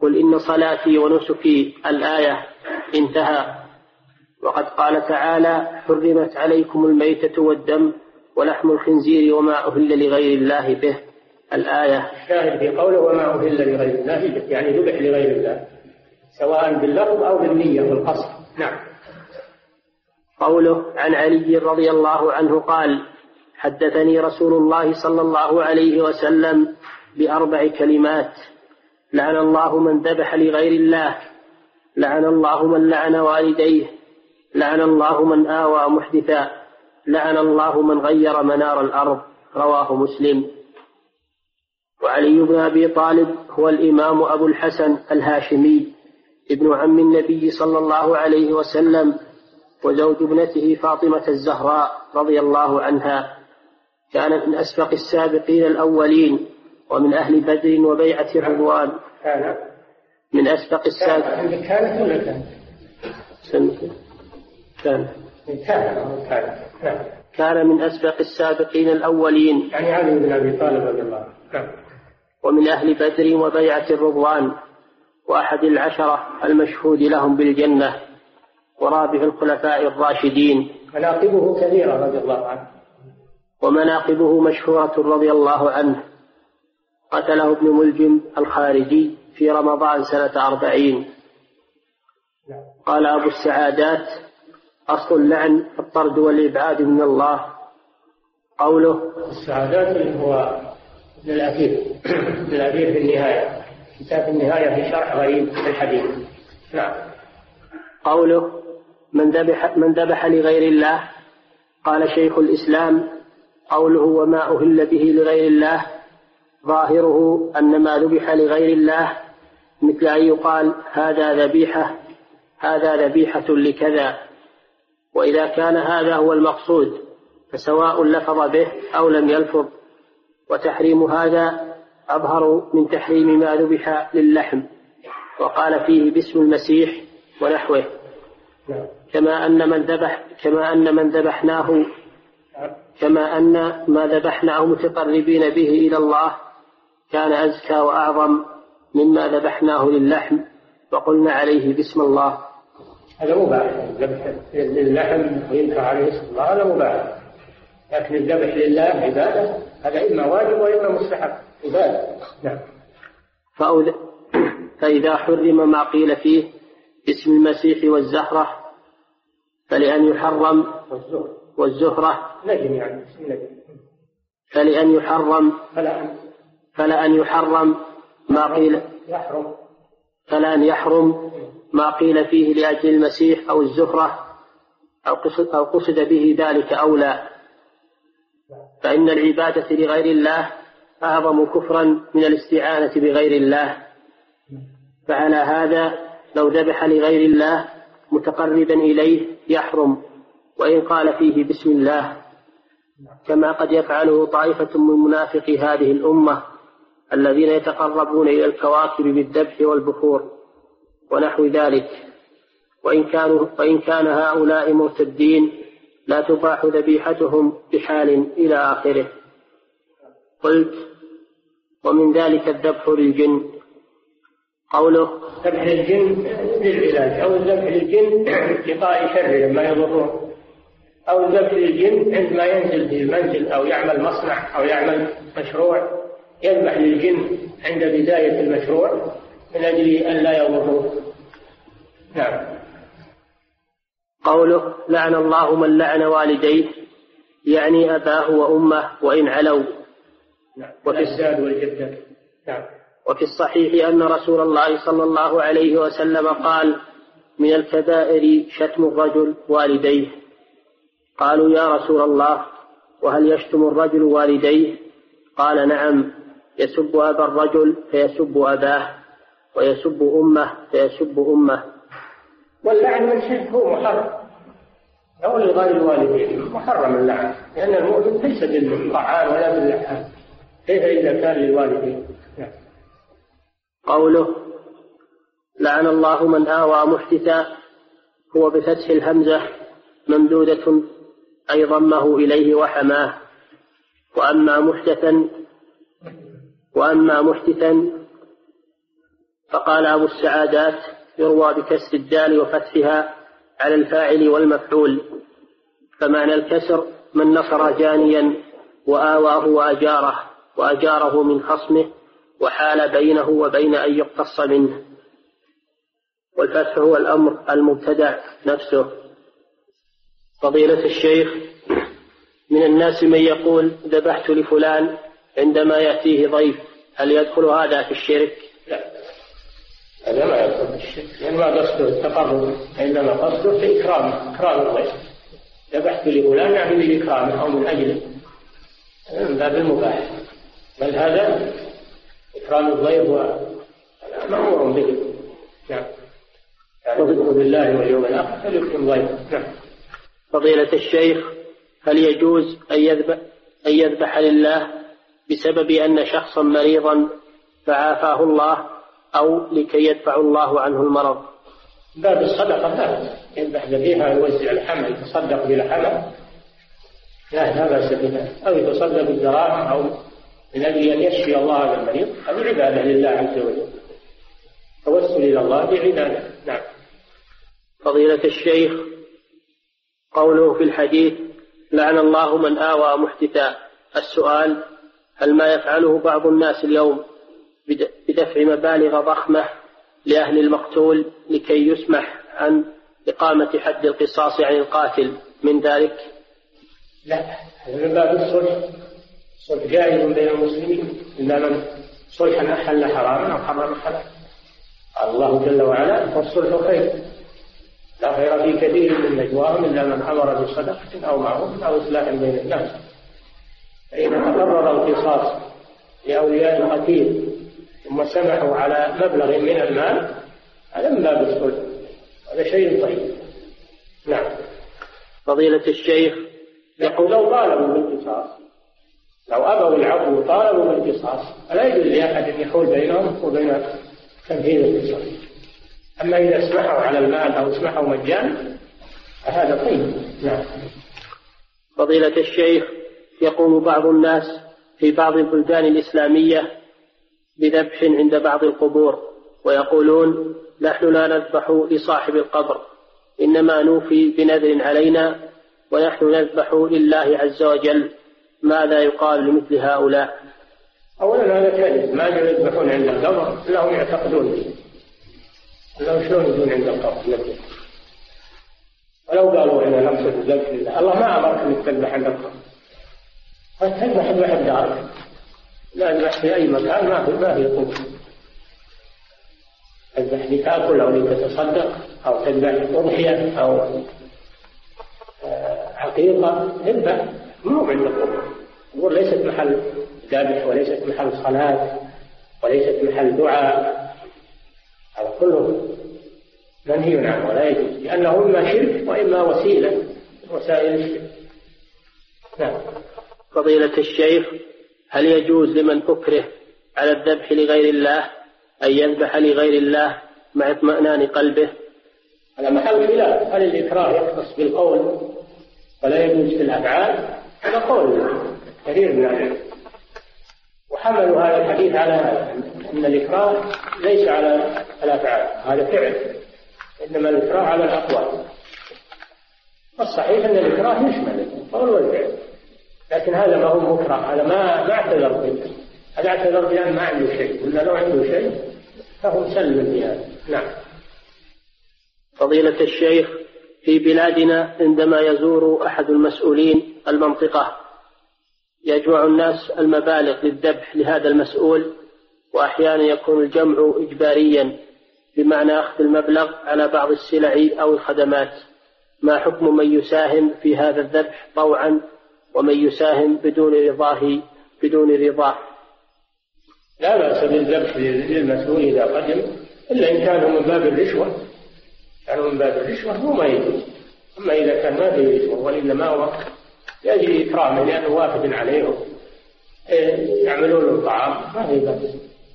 قل إن صلاتي ونسكي الآية انتهى. وقد قال تعالى حرمت عليكم الميتة والدم ولحم الخنزير وما أهل لغير الله به. الآية الشاهد في قوله وما أهل لغير الله به يعني ذبح لغير الله سواء باللفظ أو بالنية والقصد. نعم. قوله عن علي رضي الله عنه قال حدثني رسول الله صلى الله عليه وسلم بأربع كلمات. لعن الله من ذبح لغير الله. لعن الله من لعن والديه. لعن الله من آوى محدثا. لعن الله من غير منار الأرض. رواه مسلم. وعلي بن أبي طالب هو الإمام أبو الحسن الهاشمي. ابن عم النبي صلى الله عليه وسلم وزوج ابنته فاطمة الزهراء رضي الله عنها. كان من أسبق السابقين الأولين. ومن أهل بدر وبيعة الرضوان. كان من أسبق السابقين كانت ولا كانت؟ كان. كان كان كان من أسبق السابقين الأولين. يعني علي بن أبي طالب رضي الله عنه. ومن أهل بدر وبيعة الرضوان. وأحد العشرة المشهود لهم بالجنة. ورابع الخلفاء الراشدين. مناقبه كثيرة رضي الله عنه. ومناقبه مشهورة رضي الله عنه. قتله ابن ملجم الخارجي في رمضان سنة أربعين. قال أبو السعادات أصل اللعن الطرد والإبعاد من الله. قوله السعادات اللي هو ابن الأثير. ابن الأثير في النهاية. كتاب النهاية في شرح غريب الحديث. نعم. قوله من ذبح من ذبح لغير الله. قال شيخ الإسلام قوله وما أهل به لغير الله. ظاهره أن ما ذبح لغير الله مثل أن يقال هذا ذبيحة هذا ذبيحة لكذا. وإذا كان هذا هو المقصود فسواء لفظ به أو لم يلفظ. وتحريم هذا أظهر من تحريم ما ذبح للحم. وقال فيه باسم المسيح ونحوه. كما أن من ذبح كما أن من ذبحناه كما أن ما ذبحناه متقربين به إلى الله كان أزكى وأعظم مما ذبحناه للحم وقلنا عليه بسم الله. هذا مباح الذبح للحم وينكر عليه اسم الله هذا مباح لكن الذبح لله عبادة هذا إما واجب وإما مستحب. عبادة. نعم. فإذا حرم ما قيل فيه باسم المسيح والزهرة فلأن يحرم والزهرة. نجم يعني اسم نجم. فلأن يحرم فلأن فلأن يحرم ما قيل يحرم. فلأن يحرم ما قيل فيه لأجل المسيح أو الزهرة أو قصد, أو قصد به ذلك أو لا. فإن العبادة لغير الله أعظم كفرا من الاستعانة بغير الله. فعلى هذا لو ذبح لغير الله متقربا إليه يحرم وإن قال فيه بسم الله. كما قد يفعله طائفة من منافقي هذه الأمة. الذين يتقربون إلى الكواكب بالذبح والبخور ونحو ذلك. وإن كانوا وإن كان هؤلاء مرتدين لا تباح ذبيحتهم بحال إلى آخره. قلت ومن ذلك الذبح للجن. قوله ذبح للجن للعلاج أو الذبح للجن لقاء شر لما يضرون أو الذبح للجن عندما ينزل في المنزل أو يعمل مصنع أو يعمل مشروع. يذبح للجن عند بداية المشروع من أجل أن لا يضروه نعم. قوله لعن الله من لعن والديه يعني أباه وأمه وإن علوا. نعم. وفي الزاد والجدة. نعم. وفي الصحيح أن رسول الله صلى الله عليه وسلم قال من الكبائر شتم الرجل والديه. قالوا يا رسول الله وهل يشتم الرجل والديه؟ قال نعم. يسب أبا الرجل فيسب أباه ويسب أمه فيسب أمه. واللعن من شيء هو محرم. أو لغير الوالدين محرم اللعن لأن المؤمن ليس بالطعان ولا باللحان كيف إذا كان للوالدين؟ نعم. قوله لعن الله من آوى محدثا هو بفتح الهمزة ممدودة أي ضمه إليه وحماه. وأما محدثا وأما محدثا فقال أبو السعادات يروى بكسر الدال وفتحها على الفاعل والمفعول فمعنى الكسر من نصر جانيا وآواه وأجاره وأجاره من خصمه وحال بينه وبين أن يقتص منه. والفتح هو الأمر المبتدع نفسه. فضيلة الشيخ من الناس من يقول ذبحت لفلان عندما يأتيه ضيف. هل يدخل هذا في الشرك؟ لا. هذا ما يدخل في الشرك لأن ما قصده التقرب إنما قصده في إكرام إكرام الضيف ذبحت لفلان يعني لإكرامه أو من أجله هذا من باب المباح. بل هذا إكرام الضيف مأمور به. نعم. يعني بالله واليوم الآخر فليكرم ضيفه نعم. فضيلة الشيخ هل يجوز أن يذبح أن يذبح لله بسبب أن شخصا مريضا فعافاه الله أو لكي يدفع الله عنه المرض. باب الصدقة لا يذبح ذبيحة يوزع الحمل يتصدق بالحمل لا لا بأس بها أو يتصدق بالدراهم أو من أجل أن يشفي الله هذا المريض. هذه عبادة لله عز وجل. توسل إلى الله بعبادة. نعم. فضيلة الشيخ قوله في الحديث لعن الله من آوى محدثا. السؤال هل ما يفعله بعض الناس اليوم بدفع مبالغ ضخمة لأهل المقتول لكي يسمح عن إقامة حد القصاص عن القاتل من ذلك؟ لا هذا من باب الصلح. الصلح جائز بين المسلمين. إلا من صلحا أحل حراما أو حرم حلالا. قال الله جل وعلا فالصلح خير. لا خير في كثير من نجواهم إلا من أمر بصدقة أو معروف أو إصلاح بين الناس. فإذا تقرر القصاص لأولياء القتيل ثم سمحوا على مبلغ من المال هذا من باب الصلح. هذا شيء طيب. نعم. فضيلة الشيخ يقول لو طالبوا بالقصاص لو أبوا العفو وطالبوا بالقصاص فلا يجوز لأحد أن يحول بينهم وبين تنفيذ القصاص؟ أما إذا اسمحوا على المال أو اسمحوا مجانا فهذا طيب. نعم. فضيلة الشيخ يقوم بعض الناس في بعض البلدان الإسلامية بذبح عند بعض القبور ويقولون نحن لا نذبح لصاحب القبر إنما نوفي بنذر علينا ونحن نذبح لله عز وجل. ماذا يقال لمثل هؤلاء؟ أولا هذا كذب ما يذبحون عند القبر؟ لهم يعتقدون. به لهم شلون يكون عند القبر؟ ولو قالوا إحنا نقصد الذبح لله. الله ما أمرك انك تذبح عند القبر. فتذبح اذبح بدارك لا اذبح في أي مكان ما في في قوة. تذبح لتاكل أو لتتصدق أو تذبح أضحية أو آه، حقيقة. اذبح مو عند القبور القبور ليست محل ذبح وليست محل صلاة وليست محل دعاء. هذا كله منهي عنه ولا يجوز. لأنه إما شرك وإما وسيلة وسائل الشرك. نعم. فضيلة الشيخ هل يجوز لمن أكره على الذبح لغير الله أن يذبح لغير الله مع اطمئنان قلبه؟ على محل خلاف هل الإكراه يختص بالقول ولا يجوز في الأفعال؟ هذا قول كثير من العلم وحملوا هذا الحديث على أن الإكراه ليس على الأفعال هذا فعل إنما الإكراه على الأقوال. والصحيح أن الإكراه يشمل القول والفعل. لكن هذا ما هو مكره هذا ما ما اعتذر به. هذا اعتذر بأن ما عنده شيء؟ ولا لو عنده شيء فهو مسلم بهذا نعم. فضيلة الشيخ في بلادنا عندما يزور أحد المسؤولين المنطقة يجمع الناس المبالغ للذبح لهذا المسؤول وأحيانا يكون الجمع إجباريا بمعنى أخذ المبلغ على بعض السلع أو الخدمات. ما حكم من يساهم في هذا الذبح طوعا ومن يساهم بدون رضاه بدون رضاه. لا بأس بالذبح للمسؤول إذا قدم إلا إن كان من باب الرشوة. كان من باب الرشوة هو ما يجوز أما إذا كان ما في رشوة وإلا ما هو يجري إكرامه لأنه وافد عليهم. إيه، يعملون له الطعام ما في بأس.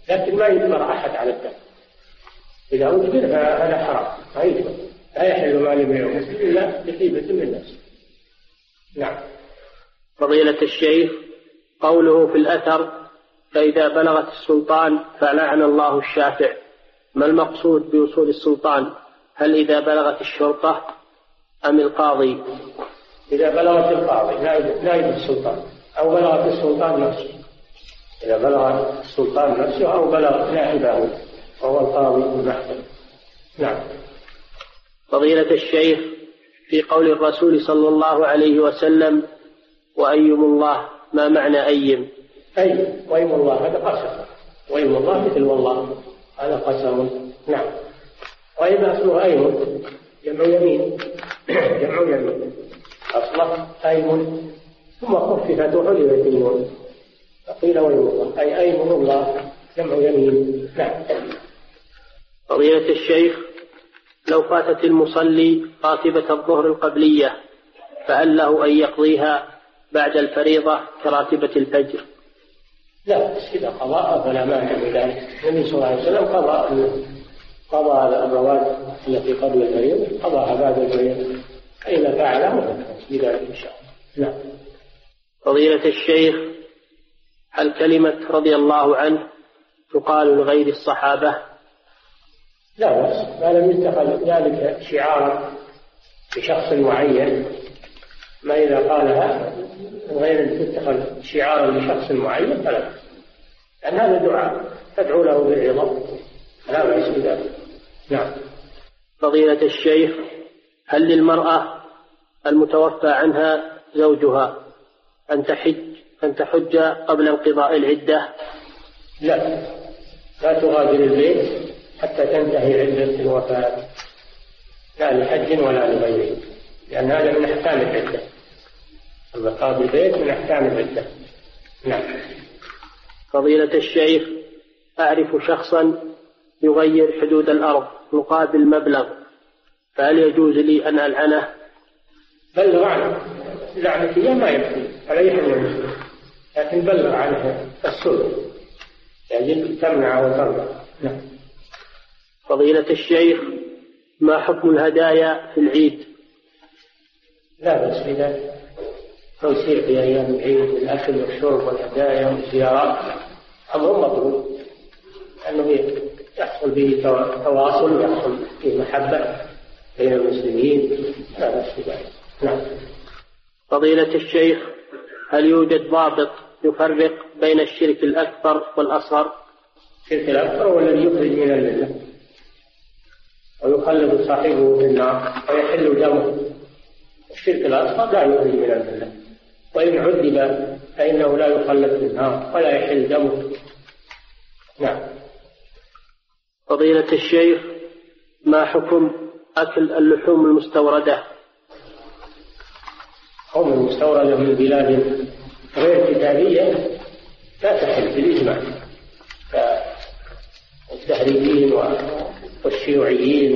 لكن ما يجبر أحد على الذبح. إذا أجبر فهذا حرام. ما يجبر. لا يحل مال امرئ مسلم إلا بطيبة من نفسه. نعم. فضيلة الشيخ قوله في الأثر فإذا بلغت السلطان فلعن الله الشافع. ما المقصود بوصول السلطان؟ هل إذا بلغت الشرطة أم القاضي؟ إذا بلغت القاضي نائب السلطان أو بلغت السلطان نفسه. إذا بلغ السلطان نفسه أو بلغ نائبه وهو القاضي المحكم. نعم. فضيلة الشيخ في قول الرسول صلى الله عليه وسلم وأيم الله ما معنى أيم؟ أي وأيم الله هذا قسم. وأيم الله مثل والله هذا قسم. نعم. وأيم أصله أيم. جمع يمين. جمع يمين. أصله أيم. ثم خففت وحذفت النون. فقيل وأيم الله. أي أيم الله. جمع يمين. نعم. فضيلة الشيخ لو فاتت المصلي راتبة الظهر القبلية فهل له أن يقضيها؟ بعد الفريضة كراتبة الفجر. لا إذا قضاء فلا مانع من ذلك. النبي صلى الله عليه وسلم قضى قضى الرواتب التي قبل الفريضة قضاها بعد الفريضة. فإذا فعله بذلك إن شاء الله. نعم. فضيلة الشيخ هل كلمة رضي الله عنه تقال لغير الصحابة؟ لا بأس. ما لم يتخذ ذلك شعارا لشخص معين. ما إذا قالها غير أن تتخذ شعارا لشخص معين فلا لأن هذا دعاء تدعو له بالرضا لا بأس بذلك. نعم. فضيلة الشيخ هل للمرأة المتوفى عنها زوجها أن تحج أن تحج قبل انقضاء العدة؟ لا. لا تغادر البيت حتى تنتهي عدة الوفاة. لا لحج ولا لغيره. لأن هذا من أحكام العدة. البقاء بالبيت من أحكام العدة. نعم. فضيلة الشيخ أعرف شخصا يغير حدود الأرض مقابل مبلغ فهل يجوز لي أن ألعنه؟ بلغ عنه. لعنة ما يكفي على أي المسلم لكن بلغ عنه السنة يجب تمنع وترضى. نعم. فضيلة الشيخ ما حكم الهدايا في العيد؟ لا بأس بذلك. توسيع في أيام العيد الأكل والشرب والهدايا والزيارات أمر مطلوب. لأنه يحصل به تواصل يحصل فيه محبة بين المسلمين لا بأس بذلك نعم. فضيلة الشيخ هل يوجد ضابط يفرق بين الشرك الأكبر والأصغر؟ الشرك الأكبر هو الذي يخرج من الملة. ويخلد صاحبه في النار ويحل دمه. الشرك الأصغر لا يخرج من الملة. وإن عذب فإنه لا يخلد في النار ولا يحل دمه. نعم. فضيلة الشيخ ما حكم أكل اللحوم المستوردة؟ اللحوم المستوردة من بلاد غير كتابية لا تحل بالإجماع كالتهريبيين والشيوعيين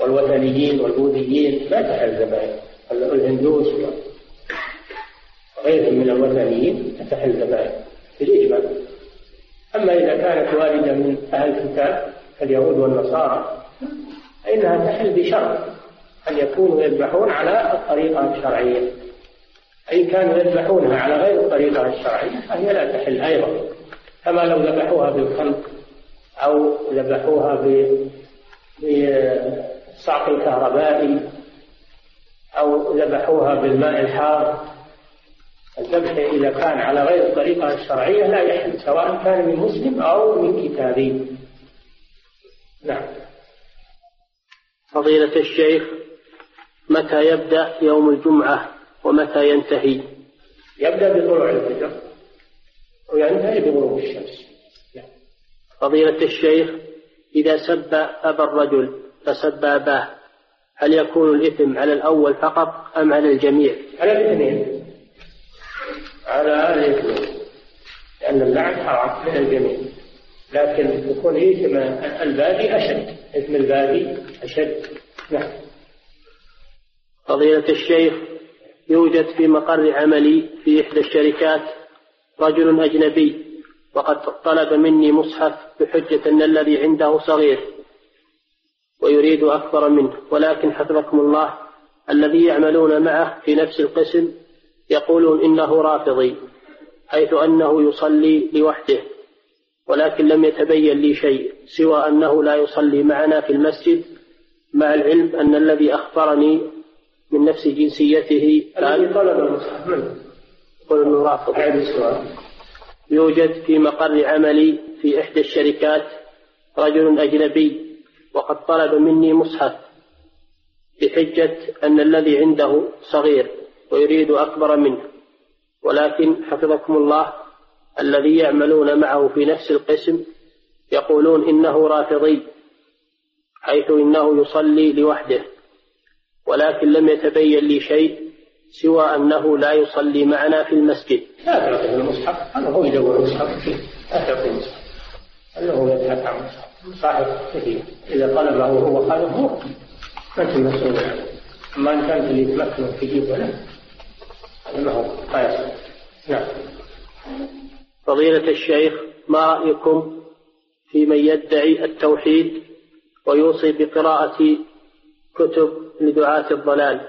والوثنيين والبوذيين لا تحل الهندوس وغيرهم من الوثنيين لا تحل ذبائح بالإجماع. أما إذا كانت واردة من أهل الكتاب كاليهود والنصارى فإنها تحل بشرط أن يكونوا يذبحون على الطريقة الشرعية. أي كانوا يذبحونها على غير الطريقة الشرعية فهي لا تحل أيضا. كما لو ذبحوها بالخلق أو ذبحوها بالصعق الكهربائي أو ذبحوها بالماء الحار. الذبح إذا كان على غير الطريقة الشرعية لا يحل سواء كان من مسلم أو من كتابي. نعم. فضيلة الشيخ متى يبدأ يوم الجمعة ومتى ينتهي؟ يبدأ بطلوع الفجر. وينتهي بغروب الشمس. نعم. فضيلة الشيخ إذا سب أبا الرجل فسب أباه هل يكون الإثم على الأول فقط أم على الجميع؟ على الاثنين. على الاثنين لأن اللعن حرام من الجميع. لكن يكون إثم البادي أشد. إثم البادي أشد. نعم. فضيلة الشيخ يوجد في مقر عملي في إحدى الشركات رجل أجنبي وقد طلب مني مصحف بحجة أن الذي عنده صغير ويريد أكبر منه ولكن حفظكم الله الذي يعملون معه في نفس القسم يقولون إنه رافضي حيث أنه يصلي لوحده ولكن لم يتبين لي شيء سوى أنه لا يصلي معنا في المسجد مع العلم أن الذي أخبرني من نفس جنسيته الذي طلب المصحف يقول أنه رافض يوجد في مقر عملي في إحدى الشركات رجل أجنبي وقد طلب مني مصحف بحجة أن الذي عنده صغير. ويريد أكبر منه. ولكن حفظكم الله الذي يعملون معه في نفس القسم يقولون إنه رافضي حيث إنه يصلي لوحده. ولكن لم يتبين لي شيء سوى أنه لا يصلي معنا في المسجد. لا تعطيه المصحف هذا هو يدور المصحف. لا تعطيه المصحف. أنه يبحث عن مصحف صاحب كثير. إذا طلبه هو خالفه ما أنت مسؤول عنه. أما إن كانت اللي تمكنه في جيبه ما هو ما نعم. فضيلة الشيخ ما رأيكم في من يدعي التوحيد ويوصي بقراءة كتب لدعاة الضلال؟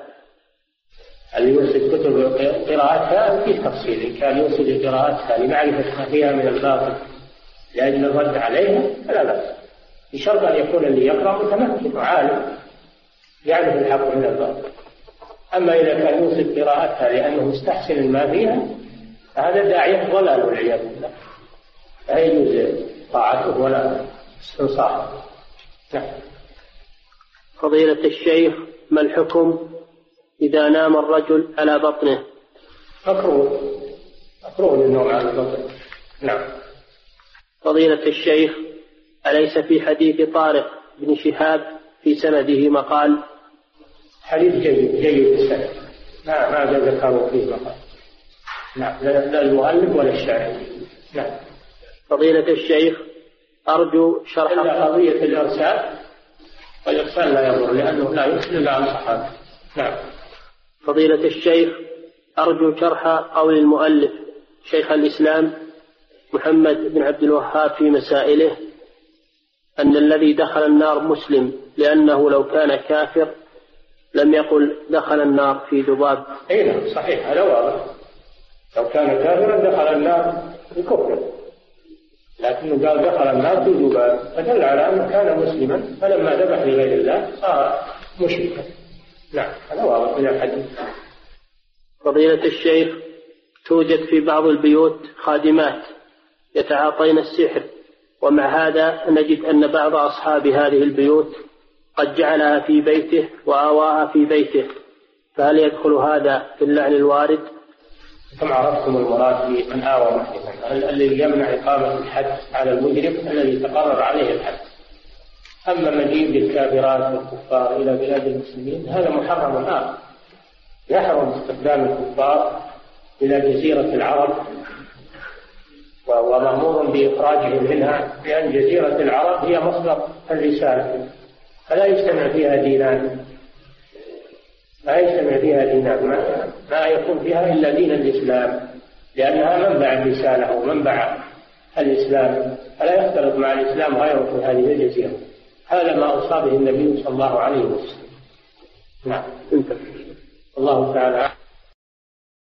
اللي يوصي كتب قراءتها؟ في تفصيل. إن كان يوصي بقراءتها لمعرفة ما فيها من الباطل لأجل الرد عليها فلا بأس. بشرط أن يكون اللي يقرأ متمكن وعالم يعرف الحق من الباطل. أما إذا كان يوصي قراءتها لأنه مستحسن ما فيها فهذا داعية ضلال والعياذ بالله. لا يجوز طاعته ولا استنصاحه. نعم. فضيلة الشيخ ما الحكم إذا نام الرجل على بطنه؟ مكروه. مكروه للنوم على البطن نعم. فضيلة الشيخ أليس في حديث طارق بن شهاب في سنده مقال حديث جيد جيد السند ما ما ذكروا فيه مقال نعم لا المؤلف ولا الشاعر. نعم. فضيلة الشيخ أرجو شرح إلا قضية الإرسال. والإرسال لا يضر لأنه لا يرسل إلا عن صحابة نعم. فضيلة الشيخ أرجو شرح قول المؤلف شيخ الإسلام محمد بن عبد الوهاب في مسائله أن الذي دخل النار مسلم لأنه لو كان كافر لم يقل دخل النار في ذباب. أي نعم صحيح هذا واضح. لو كان كافرا دخل النار بكفر لكنه قال دخل النار في ذباب. فدل على أنه كان مسلما فلما ذبح لغير الله صار مشركا. نعم هذا واضح من الحديث. فضيلة الشيخ توجد في بعض البيوت خادمات يتعاطين السحر ومع هذا نجد أن بعض أصحاب هذه البيوت قد جعلها في بيته وآواها في بيته. فهل يدخل هذا في اللعن الوارد؟ كم عرفتم المراد بمن آوى محدثا الذي يمنع إقامة الحد على المجرم الذي تقرر عليه الحد؟ أما مجيء الكافرات والكفار إلى بلاد المسلمين هذا محرم آخر. يحرم استخدام الكفار إلى جزيرة العرب وهو مأمور بإخراجهم منها لأن جزيرة العرب هي مصدر الرسالة. فلا يجتمع فيها دينان. لا يجتمع فيها دينان. ما, ما يكون فيها إلا دين الإسلام. لأنها منبع الرسالة ومنبع الإسلام. فلا يختلط مع الإسلام غيره في هذه الجزيرة. هذا ما أصابه النبي صلى الله عليه وسلم. نعم الله تعالى